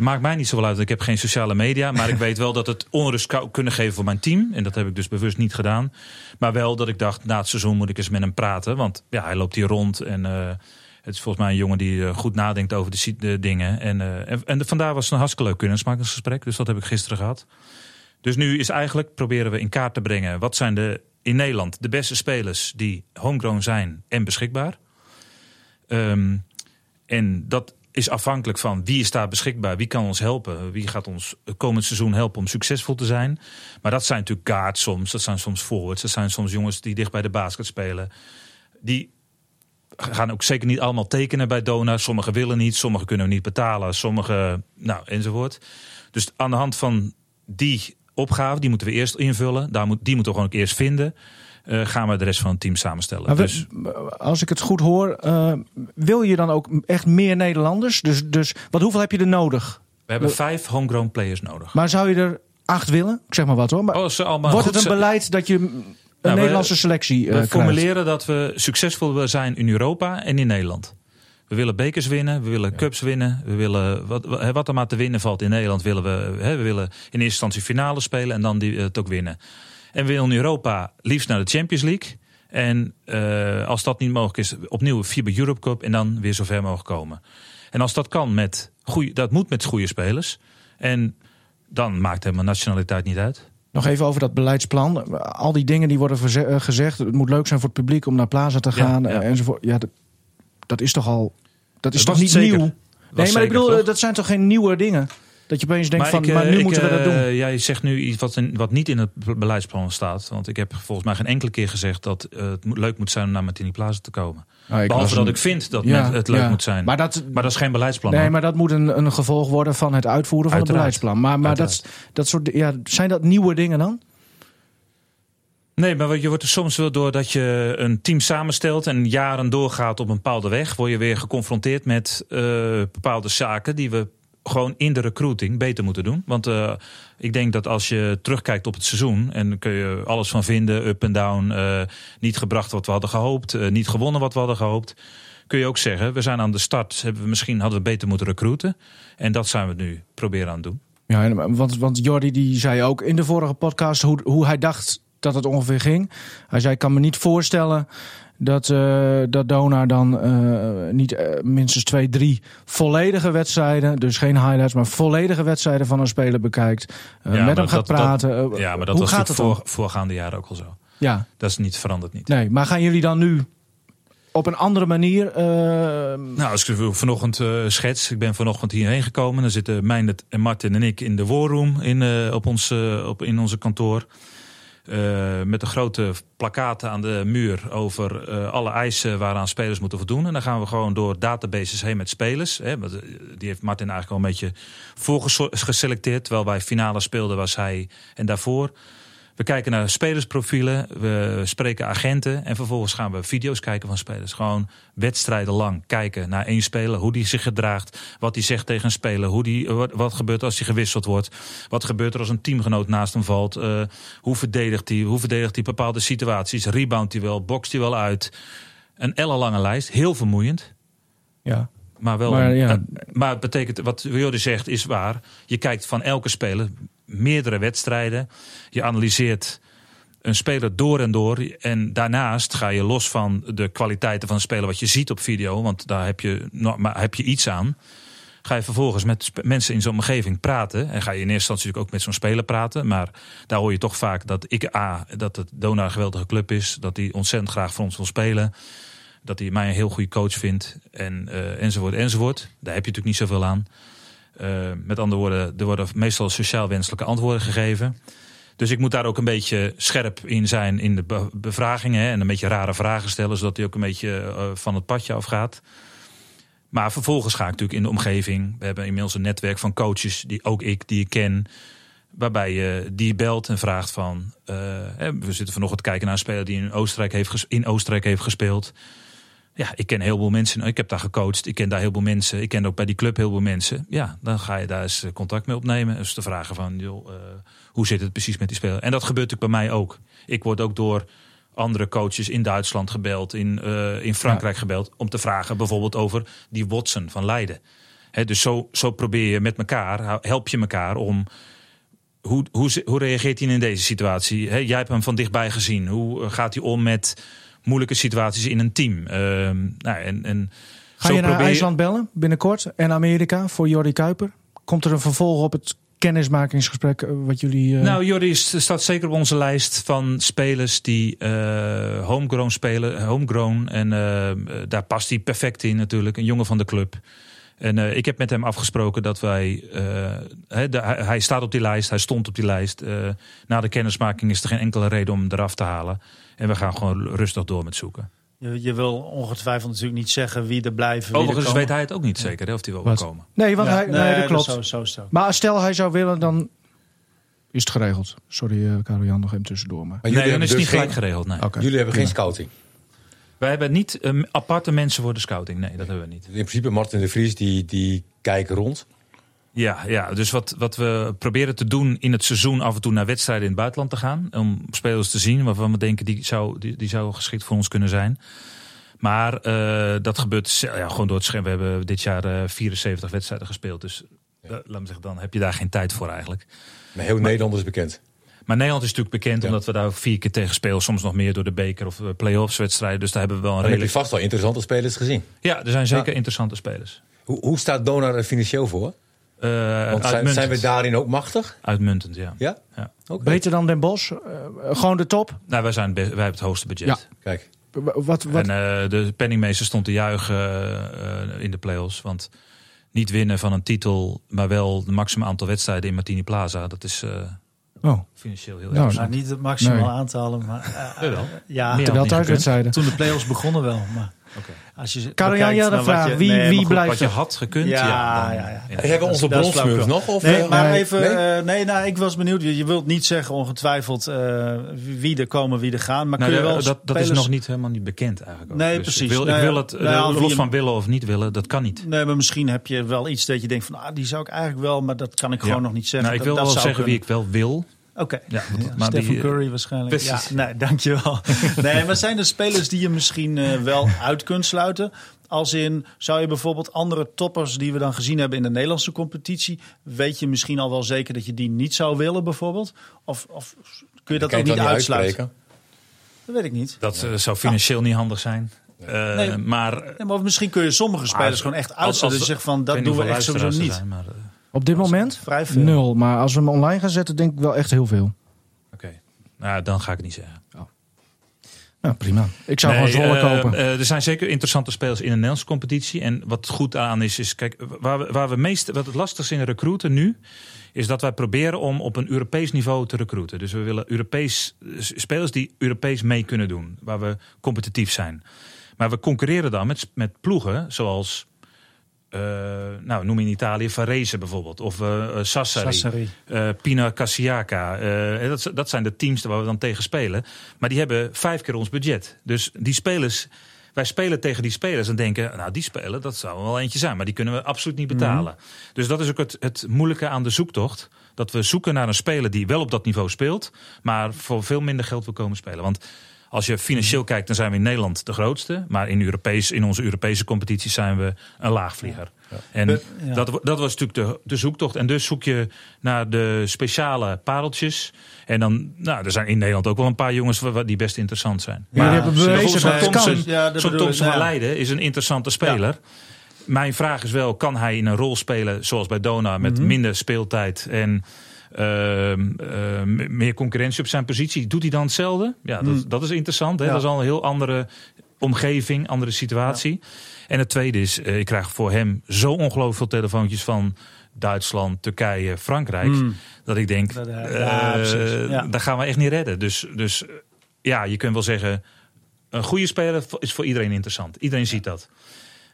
Het maakt mij niet zoveel uit. Ik heb geen sociale media. Maar ik weet wel dat het onrust zou kunnen geven voor mijn team. En dat heb ik dus bewust niet gedaan. Maar wel dat ik dacht, na het seizoen moet ik eens met hem praten. Want ja, hij loopt hier rond. En eh, het is volgens mij een jongen die eh, goed nadenkt over de, dingen. En, en, en vandaar was het een hartstikke leuk kennismakingsgesprek. Dus dat heb ik gisteren gehad. Dus nu is eigenlijk, proberen we in kaart te brengen... wat zijn de, in Nederland de beste spelers die homegrown zijn en beschikbaar. Ehm, en dat is afhankelijk van wie is daar beschikbaar, wie kan ons helpen, wie gaat ons komend seizoen helpen om succesvol te zijn. Maar dat zijn natuurlijk guards soms, dat zijn soms forwards, dat zijn soms jongens die dicht bij de basket spelen. Die gaan ook zeker niet allemaal tekenen bij Dona. Sommigen willen niet, sommigen kunnen niet betalen, sommigen, nou enzovoort. Dus aan de hand van die opgave, die moeten we eerst invullen, Daar moet, die moeten we gewoon ook eerst vinden. Eh, gaan we de rest van het team samenstellen. Maar we- dus, als ik het goed hoor, eh, wil je dan ook echt meer Nederlanders? Dus, dus wat, hoeveel heb je er nodig? we hebben vijf homegrown players nodig. Maar zou je er acht willen? Ik zeg maar wat hoor. Maar Oh, allemaal wordt goed het een beleid dat je een we- Nederlandse selectie eh We formuleren dat we succesvol willen zijn in Europa en in Nederland. We willen bekers winnen, we willen cups winnen, we willen wat, wat wat er maar te winnen valt in Nederland willen we. Hè, we willen in eerste instantie finale spelen en dan die, het ook winnen. En willen in Europa liefst naar de Champions League. En eh, als dat niet mogelijk is, opnieuw FIBA Europe Cup en dan weer zover mogen komen. En als dat kan met goede, dat moet met goede spelers. En dan maakt helemaal nationaliteit niet uit. Nog even over dat beleidsplan. Al die dingen die worden eh, gezegd. Het moet leuk zijn voor het publiek om naar Plaza te gaan ja. enzovoort. Ja, dat, dat is toch al. Dat is Dat toch niet zeker. nieuw? Nee, maar ik bedoel, toch? eh, dat zijn toch geen nieuwe dingen? Dat je opeens denkt van, ik, maar eh, nu ik, moeten we dat eh, doen. Jij zegt nu iets wat, in- wat niet in het be- beleidsplan staat. Want ik heb volgens mij geen enkele keer gezegd dat eh, het leuk moet zijn om naar Martini Plaza te komen. Nou, ik Behalve dat een- ik vind dat Ja, het leuk ja. moet zijn. Maar Maar, dat, is geen beleidsplan. nee, hoor. maar dat moet een, een gevolg worden van het uitvoeren van Uiteraard. het beleidsplan. Maar, maar dat, dat soort, ja, zijn dat nieuwe dingen dan? Nee, maar je wordt er soms wel door dat je een team samenstelt en jaren doorgaat op een bepaalde weg, word je weer geconfronteerd met eh, bepaalde zaken die we gewoon in de recruiting beter moeten doen. Want eh, ik denk dat als je terugkijkt op het seizoen, en kun je alles van vinden, up en down, eh, niet gebracht wat we hadden gehoopt, eh, niet gewonnen wat we hadden gehoopt. Kun je ook zeggen, we zijn aan de start, hebben we misschien hadden we beter moeten recruiten. En dat zijn we nu proberen aan het doen. Ja, want, want Jordi die zei ook in de vorige podcast hoe, hoe hij dacht dat het ongeveer ging. Hij zei, ik kan me niet voorstellen dat, eh dat Donar dan eh, niet eh, minstens twee, drie volledige wedstrijden, dus geen highlights, maar volledige wedstrijden van een speler bekijkt. Ja, met hem gaat dat- praten. Ja, maar dat hoe was gaat het voor, voorgaande jaren ook al zo. Ja, Dat is niet veranderd niet. nee, maar gaan jullie dan nu op een andere manier... Nou, als ik vanochtend schets, ik ben vanochtend hierheen gekomen. Dan zitten Meindert en Martin en ik in de warroom in, op ons, op, in onze kantoor. Eh, met de grote plakaten aan de muur over eh, alle eisen waaraan spelers moeten voldoen. En dan gaan we gewoon door databases heen met spelers. Hè, eh, die heeft Martin eigenlijk al een beetje voorgeselecteerd. Terwijl wij finale speelden was hij en daarvoor. We kijken naar spelersprofielen, we spreken agenten en vervolgens gaan we video's kijken van spelers. Gewoon wedstrijden lang kijken naar één speler, hoe die zich gedraagt, wat hij zegt tegen een speler, hoe die, wat, wat gebeurt als hij gewisseld wordt, wat gebeurt er als een teamgenoot naast hem valt, uh, hoe verdedigt hij, hoe verdedigt hij bepaalde situaties, reboundt hij wel, bokst hij wel uit. Een ellenlange lijst, heel vermoeiend. Ja. Maar, wel Maar, een- ja. eh, maar het betekent, wat Jordi zegt, is waar. Je kijkt van elke speler meerdere wedstrijden. Je analyseert een speler door en door. En daarnaast ga je los van de kwaliteiten van een speler wat je ziet op video. Want daar heb je, maar heb je iets aan. Ga je vervolgens met mensen in zo'n omgeving praten. En ga je in eerste instantie natuurlijk ook met zo'n speler praten. Maar daar hoor je toch vaak dat ik A, dat het Dona een geweldige club is. Dat hij ontzettend graag voor ons wil spelen. Dat hij mij een heel goede coach vindt. En, eh, enzovoort, enzovoort. Daar heb je natuurlijk niet zoveel aan. Eh, met andere woorden, er worden meestal sociaal wenselijke antwoorden gegeven. Dus ik moet daar ook een beetje scherp in zijn in de be- bevragingen. En een beetje rare vragen stellen, zodat hij ook een beetje eh, van het padje afgaat. Maar vervolgens ga ik natuurlijk in de omgeving. We hebben inmiddels een netwerk van coaches, die ook ik, die ik ken. Waarbij je die belt en vraagt van... eh, we zitten vanochtend te kijken naar een speler die in Oostenrijk heeft, in Oostenrijk heeft gespeeld. Ja, ik ken heel veel mensen. Ik heb daar gecoacht. Ik ken daar heel veel mensen. Ik ken ook bij die club heel veel mensen. Ja, dan ga je daar eens eh, contact mee opnemen. Dus te vragen van, joh, eh, hoe zit het precies met die speler? En dat gebeurt natuurlijk bij mij ook. Ik word ook door andere coaches in Duitsland gebeld, in, eh, in Frankrijk gebeld, om te vragen bijvoorbeeld over die Watson van Leiden. Dus zo, zo probeer je met elkaar, help je elkaar om. Hoe, hoe, hoe reageert hij in deze situatie? Jij hebt hem van dichtbij gezien. Hoe gaat hij om met moeilijke situaties in een team? Ehm, nou, en, en Ga je naar IJsland bellen binnenkort en Amerika voor Jordi Kuiper? Komt er een vervolg op het kennismakingsgesprek eh, wat jullie... eh, Nou, Jordi staat zeker op onze lijst van spelers die eh, homegrown spelen. Homegrown. En eh, daar past hij perfect in natuurlijk. Een jongen van de club. En eh, ik heb met hem afgesproken dat wij... eh, de- hij, staat op die lijst, hij stond op die lijst. Eh, na de kennismaking is er geen enkele reden om hem eraf te halen. En we gaan gewoon rustig door met zoeken. Je, je wil ongetwijfeld natuurlijk niet zeggen wie er blijven. Er Overigens weet hij het ook niet zeker hè, of hij wel Wat? wil komen. nee, want Ja, hij, nee, dat klopt. Zo, zo ook. Maar stel hij zou willen, dan is het geregeld. Sorry, eh Karel Jan, nog even tussendoor. Maar... Maar Nee, jullie dan is hebben het niet dus gelijk geen, geregeld. Nee. Jullie hebben geen scouting. Wij hebben niet ehm, aparte mensen voor de scouting. Nee, dat hebben we niet. In principe, Martin de Vries, die, die kijken rond. Ja, ja, dus wat, wat we proberen te doen in het seizoen af en toe naar wedstrijden in het buitenland te gaan. Om spelers te zien waarvan we denken die zou, die, die zou geschikt voor ons kunnen zijn. Maar eh, dat gebeurt ja, gewoon door het scherm. We hebben dit jaar eh, 74 wedstrijden gespeeld. Dus eh, laat me zeggen, dan heb je daar geen tijd voor eigenlijk. Maar heel Nederland is bekend. Maar Nederland is natuurlijk bekend Ja. omdat we daar vier keer tegen spelen. Soms nog meer door de beker of eh, play-offs wedstrijden. Dus daar hebben we wel een Dan heb je redelijk... vast wel interessante spelers gezien. Ja, er zijn zeker Ja. interessante spelers. Hoe, hoe staat Donar er financieel voor? Eh, Want zijn, uitmuntend. zijn we daarin ook machtig? Uitmuntend, ja. Ja? Ja. Oké. Beter dan Den Bosch? Eh, gewoon de top? Nou, wij, zijn wij hebben het hoogste budget. Ja. Kijk, Wat, wat, En eh, de penningmeester stond te juichen in de play-offs. Want niet winnen van een titel, maar wel het maximum aantal wedstrijden in Martini Plaza. Dat is eh, oh, financieel heel Nou, erg. Nou, niet het maximaal Nee. aantallen, maar Jawel. ja, terwijl niet thuiswedstrijden. toen de play-offs begonnen wel. Maar Oké. als je bekijkt wat vraag. je- Wie- nee, wie goed, blijft- Wat je had gekund, Ja, ja. dan- ja, ja. hebben we onze flauwekul. nog? Of, Nee, eh, maar nee. even. Nee? eh, nee, nou, ik was benieuwd. Je, je wilt niet zeggen ongetwijfeld eh, wie er komen, wie er gaan. Maar Nou, kun je wel dat, dat is nog niet helemaal niet bekend eigenlijk. ook. Nee, Dus precies. Ik wil, Nou ik wil het, nou los je- van willen of niet willen, dat kan niet. Nee, maar misschien heb je wel iets dat je denkt van, ah, die zou ik eigenlijk wel, maar dat kan ik gewoon nog niet zeggen. Nou, ik Dat- wil wel zou zeggen wie ik wel wil. Oké. Ja, Stephen die, eh, Curry waarschijnlijk. precies. Ja, nee, dankjewel. nee, maar zijn er spelers die je misschien eh, wel uit kunt sluiten? Als in, zou je bijvoorbeeld andere toppers die we dan gezien hebben in de Nederlandse competitie, weet je misschien al wel zeker dat je die niet zou willen bijvoorbeeld? Of, of kun je dat ook niet uitsluiten? uitspreken? Dat weet ik niet. Dat eh, zou financieel niet handig zijn. Eh, Nee. maar Nee, maar misschien kun je sommige spelers als- gewoon echt uitsluiten. als- Dus zeggen van, dat doen we echt sowieso niet. zijn, maar, Op dit moment Vrij veel. nul. Maar als we hem online gaan zetten, denk ik wel echt heel veel. Oké, nou, dan ga ik het niet zeggen. Nou, prima. Ik zou Nee, gewoon Zwolle eh, kopen. eh, er zijn zeker interessante spelers in de Nederlandse competitie. En wat goed aan is, is kijk, waar we, waar we meest, wat het lastigste in recruiten nu, is dat wij proberen om op een Europees niveau te recruiten. Dus we willen Europees, spelers die Europees mee kunnen doen, waar we competitief zijn. Maar we concurreren dan met, met ploegen zoals uh, nou, noem in Italië Varese bijvoorbeeld. Of uh, Sassari, Sassari. Uh, Pina Cassiaca. dat, dat zijn de teams waar we dan tegen spelen. Maar die hebben vijf keer ons budget. Dus die spelers... Wij spelen tegen die spelers en denken, nou die spelen, dat zou wel eentje zijn. Maar die kunnen we absoluut niet betalen. Dus dat is ook het, het moeilijke aan de zoektocht. Dat we zoeken naar een speler die wel op dat niveau speelt. Maar voor veel minder geld wil komen spelen. Want als je financieel kijkt, dan zijn we in Nederland de grootste. Maar in, Europees, in onze Europese competities zijn we een laagvlieger. En dat, dat was natuurlijk de, de zoektocht. En dus zoek je naar de speciale pareltjes. En dan, nou, er zijn in Nederland ook wel een paar jongens die best interessant zijn. Ja, maar hebben bewezen zo'n Thompson, Ja, ik, Thompson van ja. Leiden is een interessante speler. Mijn vraag is wel, kan hij in een rol spelen zoals bij Dona... met minder speeltijd en ehm, eh, meer concurrentie op zijn positie? Doet hij dan hetzelfde? Ja, dat, dat is interessant. Hè? Ja. Dat is al een heel andere omgeving, andere situatie. En het tweede is, eh, ik krijg voor hem zo ongelooflijk veel telefoontjes van Duitsland, Turkije, Frankrijk. Dat ik denk, Dat, ja, eh, daar gaan we echt niet redden. Dus, dus ja, je kunt wel zeggen, een goede speler is voor iedereen interessant. Iedereen ziet dat.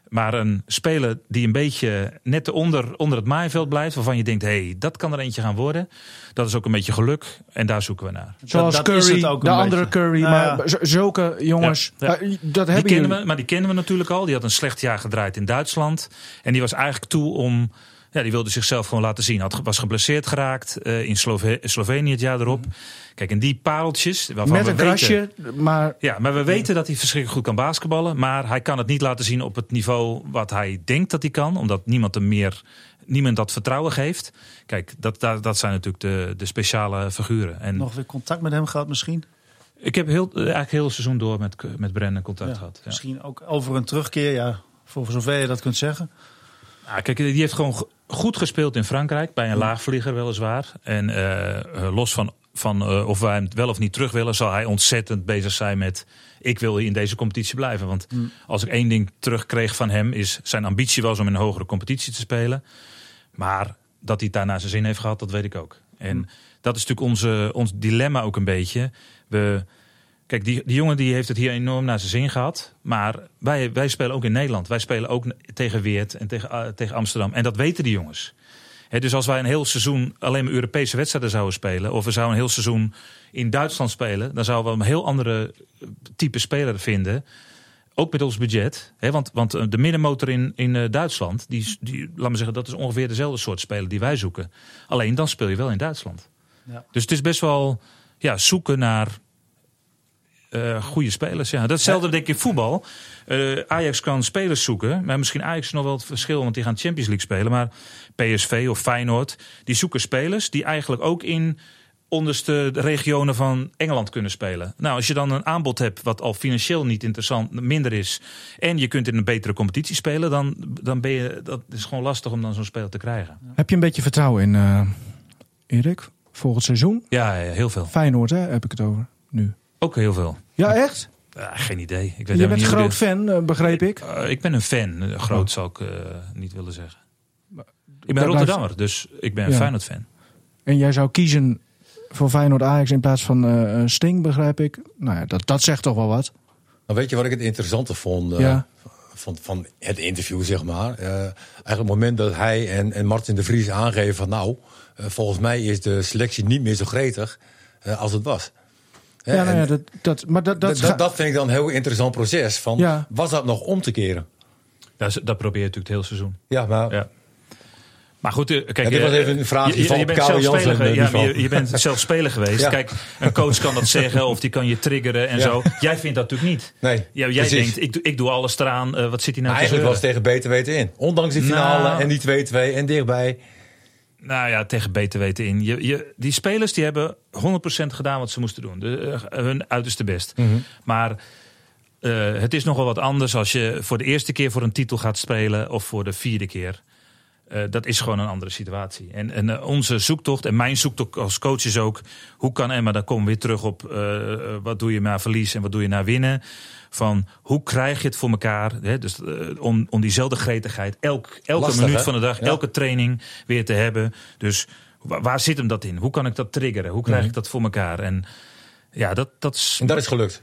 Maar een speler die een beetje net onder, onder het maaiveld blijft, waarvan je denkt, hé, hey, dat kan er eentje gaan worden. Dat is ook een beetje geluk en daar zoeken we naar. Zoals dat Curry, het ook de andere. Curry. Nou maar zulke jongens, Ja, ja. dat Die hebben kennen jullie. we, maar die kennen we natuurlijk al. Die had een slecht jaar gedraaid in Duitsland. En die was eigenlijk toe om. Ja, die wilde zichzelf gewoon laten zien. Had, was geblesseerd geraakt eh, in Slove- Slovenië het jaar erop. Kijk, en die pareltjes. Waarvan Met we een weten- maar Ja, maar we weten dat hij verschrikkelijk goed kan basketballen. Maar hij kan het niet laten zien op het niveau wat hij denkt dat hij kan. Omdat niemand hem meer. Niemand dat vertrouwen geeft. Kijk, dat, dat, dat zijn natuurlijk de, de speciale figuren. En Nog weer contact met hem gehad misschien? ik heb heel, eigenlijk heel het seizoen door met, met Brennan contact Ja, gehad. Ja. Misschien ook over een terugkeer, ja, voor zover je dat kunt zeggen. Ja, kijk, die heeft gewoon goed gespeeld in Frankrijk. Bij een laagvlieger weliswaar. En eh, eh, los van, van eh, of wij hem wel of niet terug willen... zal hij ontzettend bezig zijn met... ik wil in deze competitie blijven. Want als ik één ding terugkreeg van hem... is zijn ambitie was om in een hogere competitie te spelen. Maar dat hij het daar naar zijn zin heeft gehad, dat weet ik ook. En dat is natuurlijk onze, ons dilemma ook een beetje. We... Kijk, die, die jongen die heeft het hier enorm naar zijn zin gehad. Maar wij, wij spelen ook in Nederland. Wij spelen ook tegen Weert en tegen, eh, tegen Amsterdam. En dat weten die jongens. Dus als wij een heel seizoen alleen maar Europese wedstrijden zouden spelen... of we zouden een heel seizoen in Duitsland spelen... dan zouden we een heel andere eh, type speler vinden. Ook met ons budget. Want, want eh, de middenmotor in, in Duitsland... Die, die, laat me zeggen, dat is ongeveer dezelfde soort speler die wij zoeken. Alleen dan speel je wel in Duitsland. Ja. Dus het is best wel ja, zoeken naar eh, goede spelers. Ja. Datzelfde denk ik in voetbal. Eh, Ajax kan spelers zoeken. Maar misschien Ajax is nog wel het verschil, want die gaan Champions League spelen. Maar PSV of Feyenoord, die zoeken spelers die eigenlijk ook in onderste regionen van Engeland kunnen spelen. Nou, als je dan een aanbod hebt wat al financieel niet interessant minder is... en je kunt in een betere competitie spelen... dan, dan ben je, dat is gewoon lastig om dan zo'n speler te krijgen. heb je een beetje vertrouwen in eh, Erik? Volgend seizoen? Ja, ja, heel veel. Feyenoord, hè, heb ik het over nu. Ook heel veel. Ja, echt? Ja, geen idee. Ik weet Je bent hoe groot de- fan, eh, begreep ik. Eh, ik ben een fan. Groot Oh. zou ik eh, niet willen zeggen. Ik ben blijft- Rotterdammer, dus ik ben een Ja. Feyenoord-fan. En jij zou kiezen voor Feyenoord Ajax in plaats van eh, Sting, begrijp ik. Nou ja, dat, dat zegt toch wel wat. Nou, weet je wat ik het interessante vond Ja. van, van het interview, zeg maar? Eh, eigenlijk het moment dat hij en, en Martin de Vries aangeven van... nou, volgens mij is de selectie niet meer zo gretig als het was. Hè, ja, nou ja, dat, dat, maar dat, dat, dat, vind ik dan een heel interessant proces. Van, Ja. Was dat nog om te keren? Dat, dat probeer je natuurlijk het hele seizoen. Ja, maar Ja. Maar goed, eh, kijk, Ja, dit was eh, even een vraag je, je, van je bent zelf speler, eh, ja, je, bent zelf speler geweest. Ja. Kijk, een coach kan dat zeggen of die kan je triggeren en Ja. zo. Jij vindt dat natuurlijk niet. Nee, Ja, jij precies. denkt, ik, doe- ik doe alles eraan. eh, wat zit hij nou Maar te eigenlijk was tegen beter weten in. Ondanks die finale Nou. en die 2-2 en dichtbij. Nou ja, tegen beter weten in. Je, je, die spelers die hebben 100% gedaan wat ze moesten doen. De, eh, hun uiterste best. Maar eh, het is nogal wat anders als je voor de eerste keer voor een titel gaat spelen of voor de vierde keer. Eh, dat is gewoon een andere situatie. En, en onze zoektocht en mijn zoektocht als coach is ook... hoe kan Emma, dan komen we weer terug op... wat doe je na verlies en wat doe je na winnen... van hoe krijg je het voor elkaar... Hè, dus, eh, om, om diezelfde gretigheid elk, elke Lastig, minuut hè? van de dag... Ja. elke training weer te hebben. Dus Waar, waar zit hem dat in? Hoe kan ik dat triggeren? Hoe krijg ik dat voor elkaar? En ja, dat, dat is. En dat is gelukt.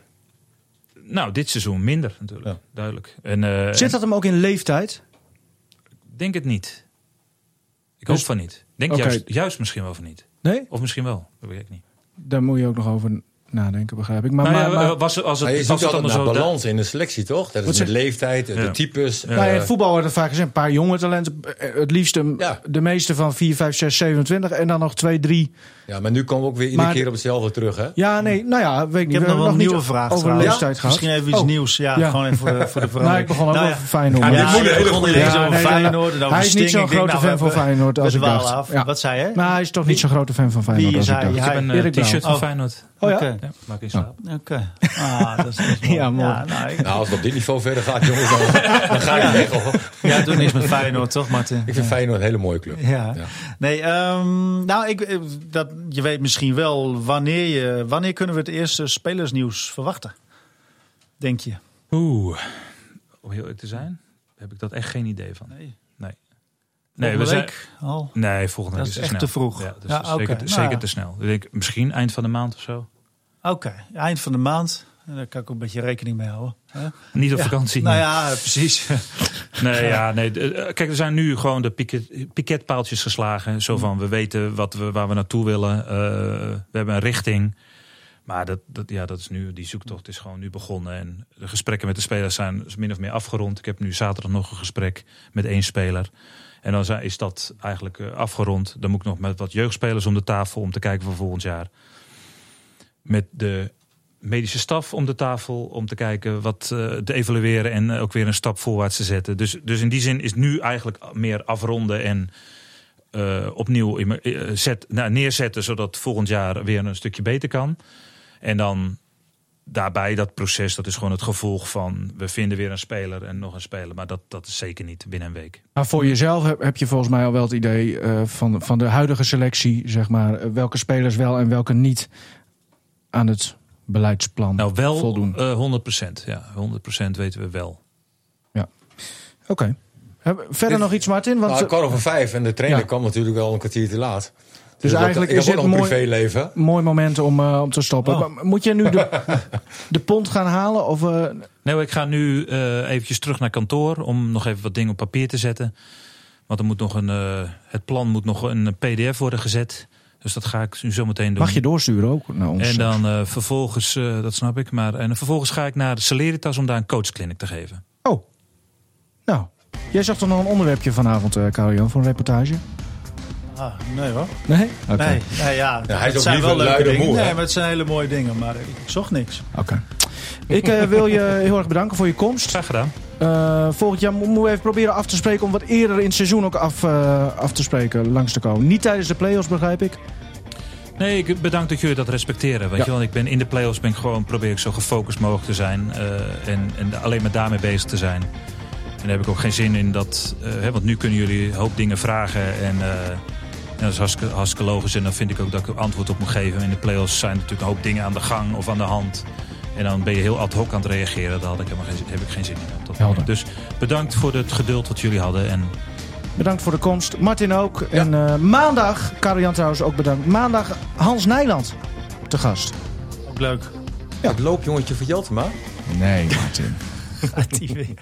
Nou, dit seizoen minder natuurlijk. Ja. Duidelijk. En, eh, Zit dat hem ook in leeftijd? Ik denk het niet. Ik hoop Dus- van niet. Denk juist, juist misschien wel van niet. Nee? Of misschien wel. Dat weet ik niet. Daar moet je ook nog over nadenken, begrijp ik. Maar, Nou ja, maar, maar- was, het- als het, Maar je zoekt het altijd naar zo... balans in de selectie, toch? Dat is zeg- leeftijd, de types. Nou ja, in het voetbal wordt er vaak gezegd, een paar jonge talenten. eh, Het liefst een- Ja. de meeste van 4, 5, 6, 27. En dan nog 2, 3. ja, maar nu komen we ook weer iedere Maar- keer op hetzelfde terug, hè? Ja, nee, nou ja, weet ik niet. Ik heb nog wel een nieuwe vraag over leeftijd gehad. Misschien even iets Oh. nieuws. Ja, Ja. gewoon even voor de, voor de Nou, verandering. ik begon ook Nou over. Feyenoord. Ja, begon ineens over Feyenoord hij is niet zo'n grote nou, fan van Feyenoord als ik dacht. Wat zei je? Maar hij is toch niet zo'n grote fan van Feyenoord Wie als ik zei- dacht. Ik heb een t-shirt van. Feyenoord. Oh ja? Ja, maak in slaap. Oké. Ah, dat is, dat is mooi. Ja, mooi. nou, ik, Nou, als het op dit niveau verder gaat, jongens, dan, dan ga je weg, hoor. jij doet niks met Feyenoord, toch Martin? Ik vind Feyenoord een hele mooie club. Ja. Ja. Nee, ehm, nou, ik, eh, dat, je weet misschien wel wanneer, je, wanneer kunnen we het eerste spelersnieuws verwachten? Denk je? Oeh. Om heel eerlijk te zijn, heb ik dat echt geen idee van. Nee. Nee. Nee, we zijn... al? Nee, volgende Dat week is te echt snel. te vroeg. Ja, is Ja, zeker, Nou zeker ja. te snel. Ik denk misschien eind van de maand of zo. Oké, eind van de maand. Daar kan ik ook een beetje rekening mee houden. hè? Niet op Ja. vakantie. Nou nee. ja, precies. Nee, ja, nee. eh, Kijk, er zijn nu gewoon de piket, piketpaaltjes geslagen. Zo van, we weten wat we, waar we naartoe willen. Eh, we hebben een richting. Maar dat, dat, ja, dat is nu, die zoektocht is gewoon nu begonnen. En de gesprekken met de spelers zijn min of meer afgerond. Ik heb nu zaterdag nog een gesprek met één speler. En dan is dat eigenlijk eh, afgerond. Dan moet ik nog met wat jeugdspelers om de tafel om te kijken voor volgend jaar. Met de medische staf om de tafel om te kijken wat eh, te evalueren en ook weer een stap voorwaarts te zetten. Dus, dus in die zin is nu eigenlijk meer afronden en eh, opnieuw eh, zet, nou, neerzetten, zodat volgend jaar weer een stukje beter kan. En dan daarbij dat proces, dat is gewoon het gevolg van we vinden weer een speler en nog een speler. Maar dat, dat is zeker niet binnen een week. Maar voor jezelf heb, je volgens mij al wel het idee eh, van, van de huidige selectie, zeg maar, eh, welke spelers wel en welke niet aan het beleidsplan Nou, wel voldoen. eh 100% Ja, 100% weten we wel. Oké. Heb- Verder Dit- nog iets, Martin? Want, Nou, kwart over vijf en de trainer Ja. kwam natuurlijk wel een kwartier te laat. Dus dat- eigenlijk ik is dit een mooi- privéleven. mooi moment om, eh, om te stoppen. Oh. Maar Moet je nu de, de pond gaan halen? Of, eh, Nee, ik ga nu eh eventjes terug naar kantoor om nog even wat dingen op papier te zetten. Want er moet nog een, eh, het plan moet nog een pdf worden gezet. Dus dat ga ik nu zometeen doen. mag je doorsturen ook naar ons? En dan eh, vervolgens, eh, dat snap ik, maar en vervolgens ga ik naar de Celeritas om daar een coachclinic te geven. Oh. Nou, jij zag toch nog een onderwerpje vanavond, eh Karel-Jan, voor een reportage? Ah, nee hoor. Nee? Oké. Nee, nee, ja, Ja, hij is het ook zijn wel leuke dingen. moe? Nee, maar het zijn hele mooie dingen. Maar ik zocht niks. Oké. Ik eh, wil je heel erg bedanken voor je komst. Graag gedaan. Eh, volgend jaar mo- moeten we even proberen af te spreken om wat eerder in het seizoen ook af, eh, af te spreken, langs te komen. Niet tijdens de play-offs, begrijp ik. Nee, ik bedankt dat jullie dat respecteren. Weet Ja. je wel, ik ben in de play-offs ben ik gewoon probeer ik zo gefocust mogelijk te zijn eh, en, en alleen maar daarmee bezig te zijn. En daar heb ik ook geen zin in dat, hè, want nu kunnen jullie een hoop dingen vragen en, en dat is hartstikke, hartstikke logisch. En dan vind ik ook dat ik er antwoord op moet geven. In de play-offs zijn natuurlijk een hoop dingen aan de gang of aan de hand. En dan ben je heel ad hoc aan het reageren. Daar had ik helemaal geen, heb ik geen zin in. Helder. Dus bedankt voor het geduld wat jullie hadden. En Bedankt voor de komst. Martin ook. En eh, maandag, Karel-Jan trouwens ook bedankt. Maandag Hans Nijland te gast. Ook leuk. Het loopjongetje van Jeltema. Nee, Martin. Gaat die weer.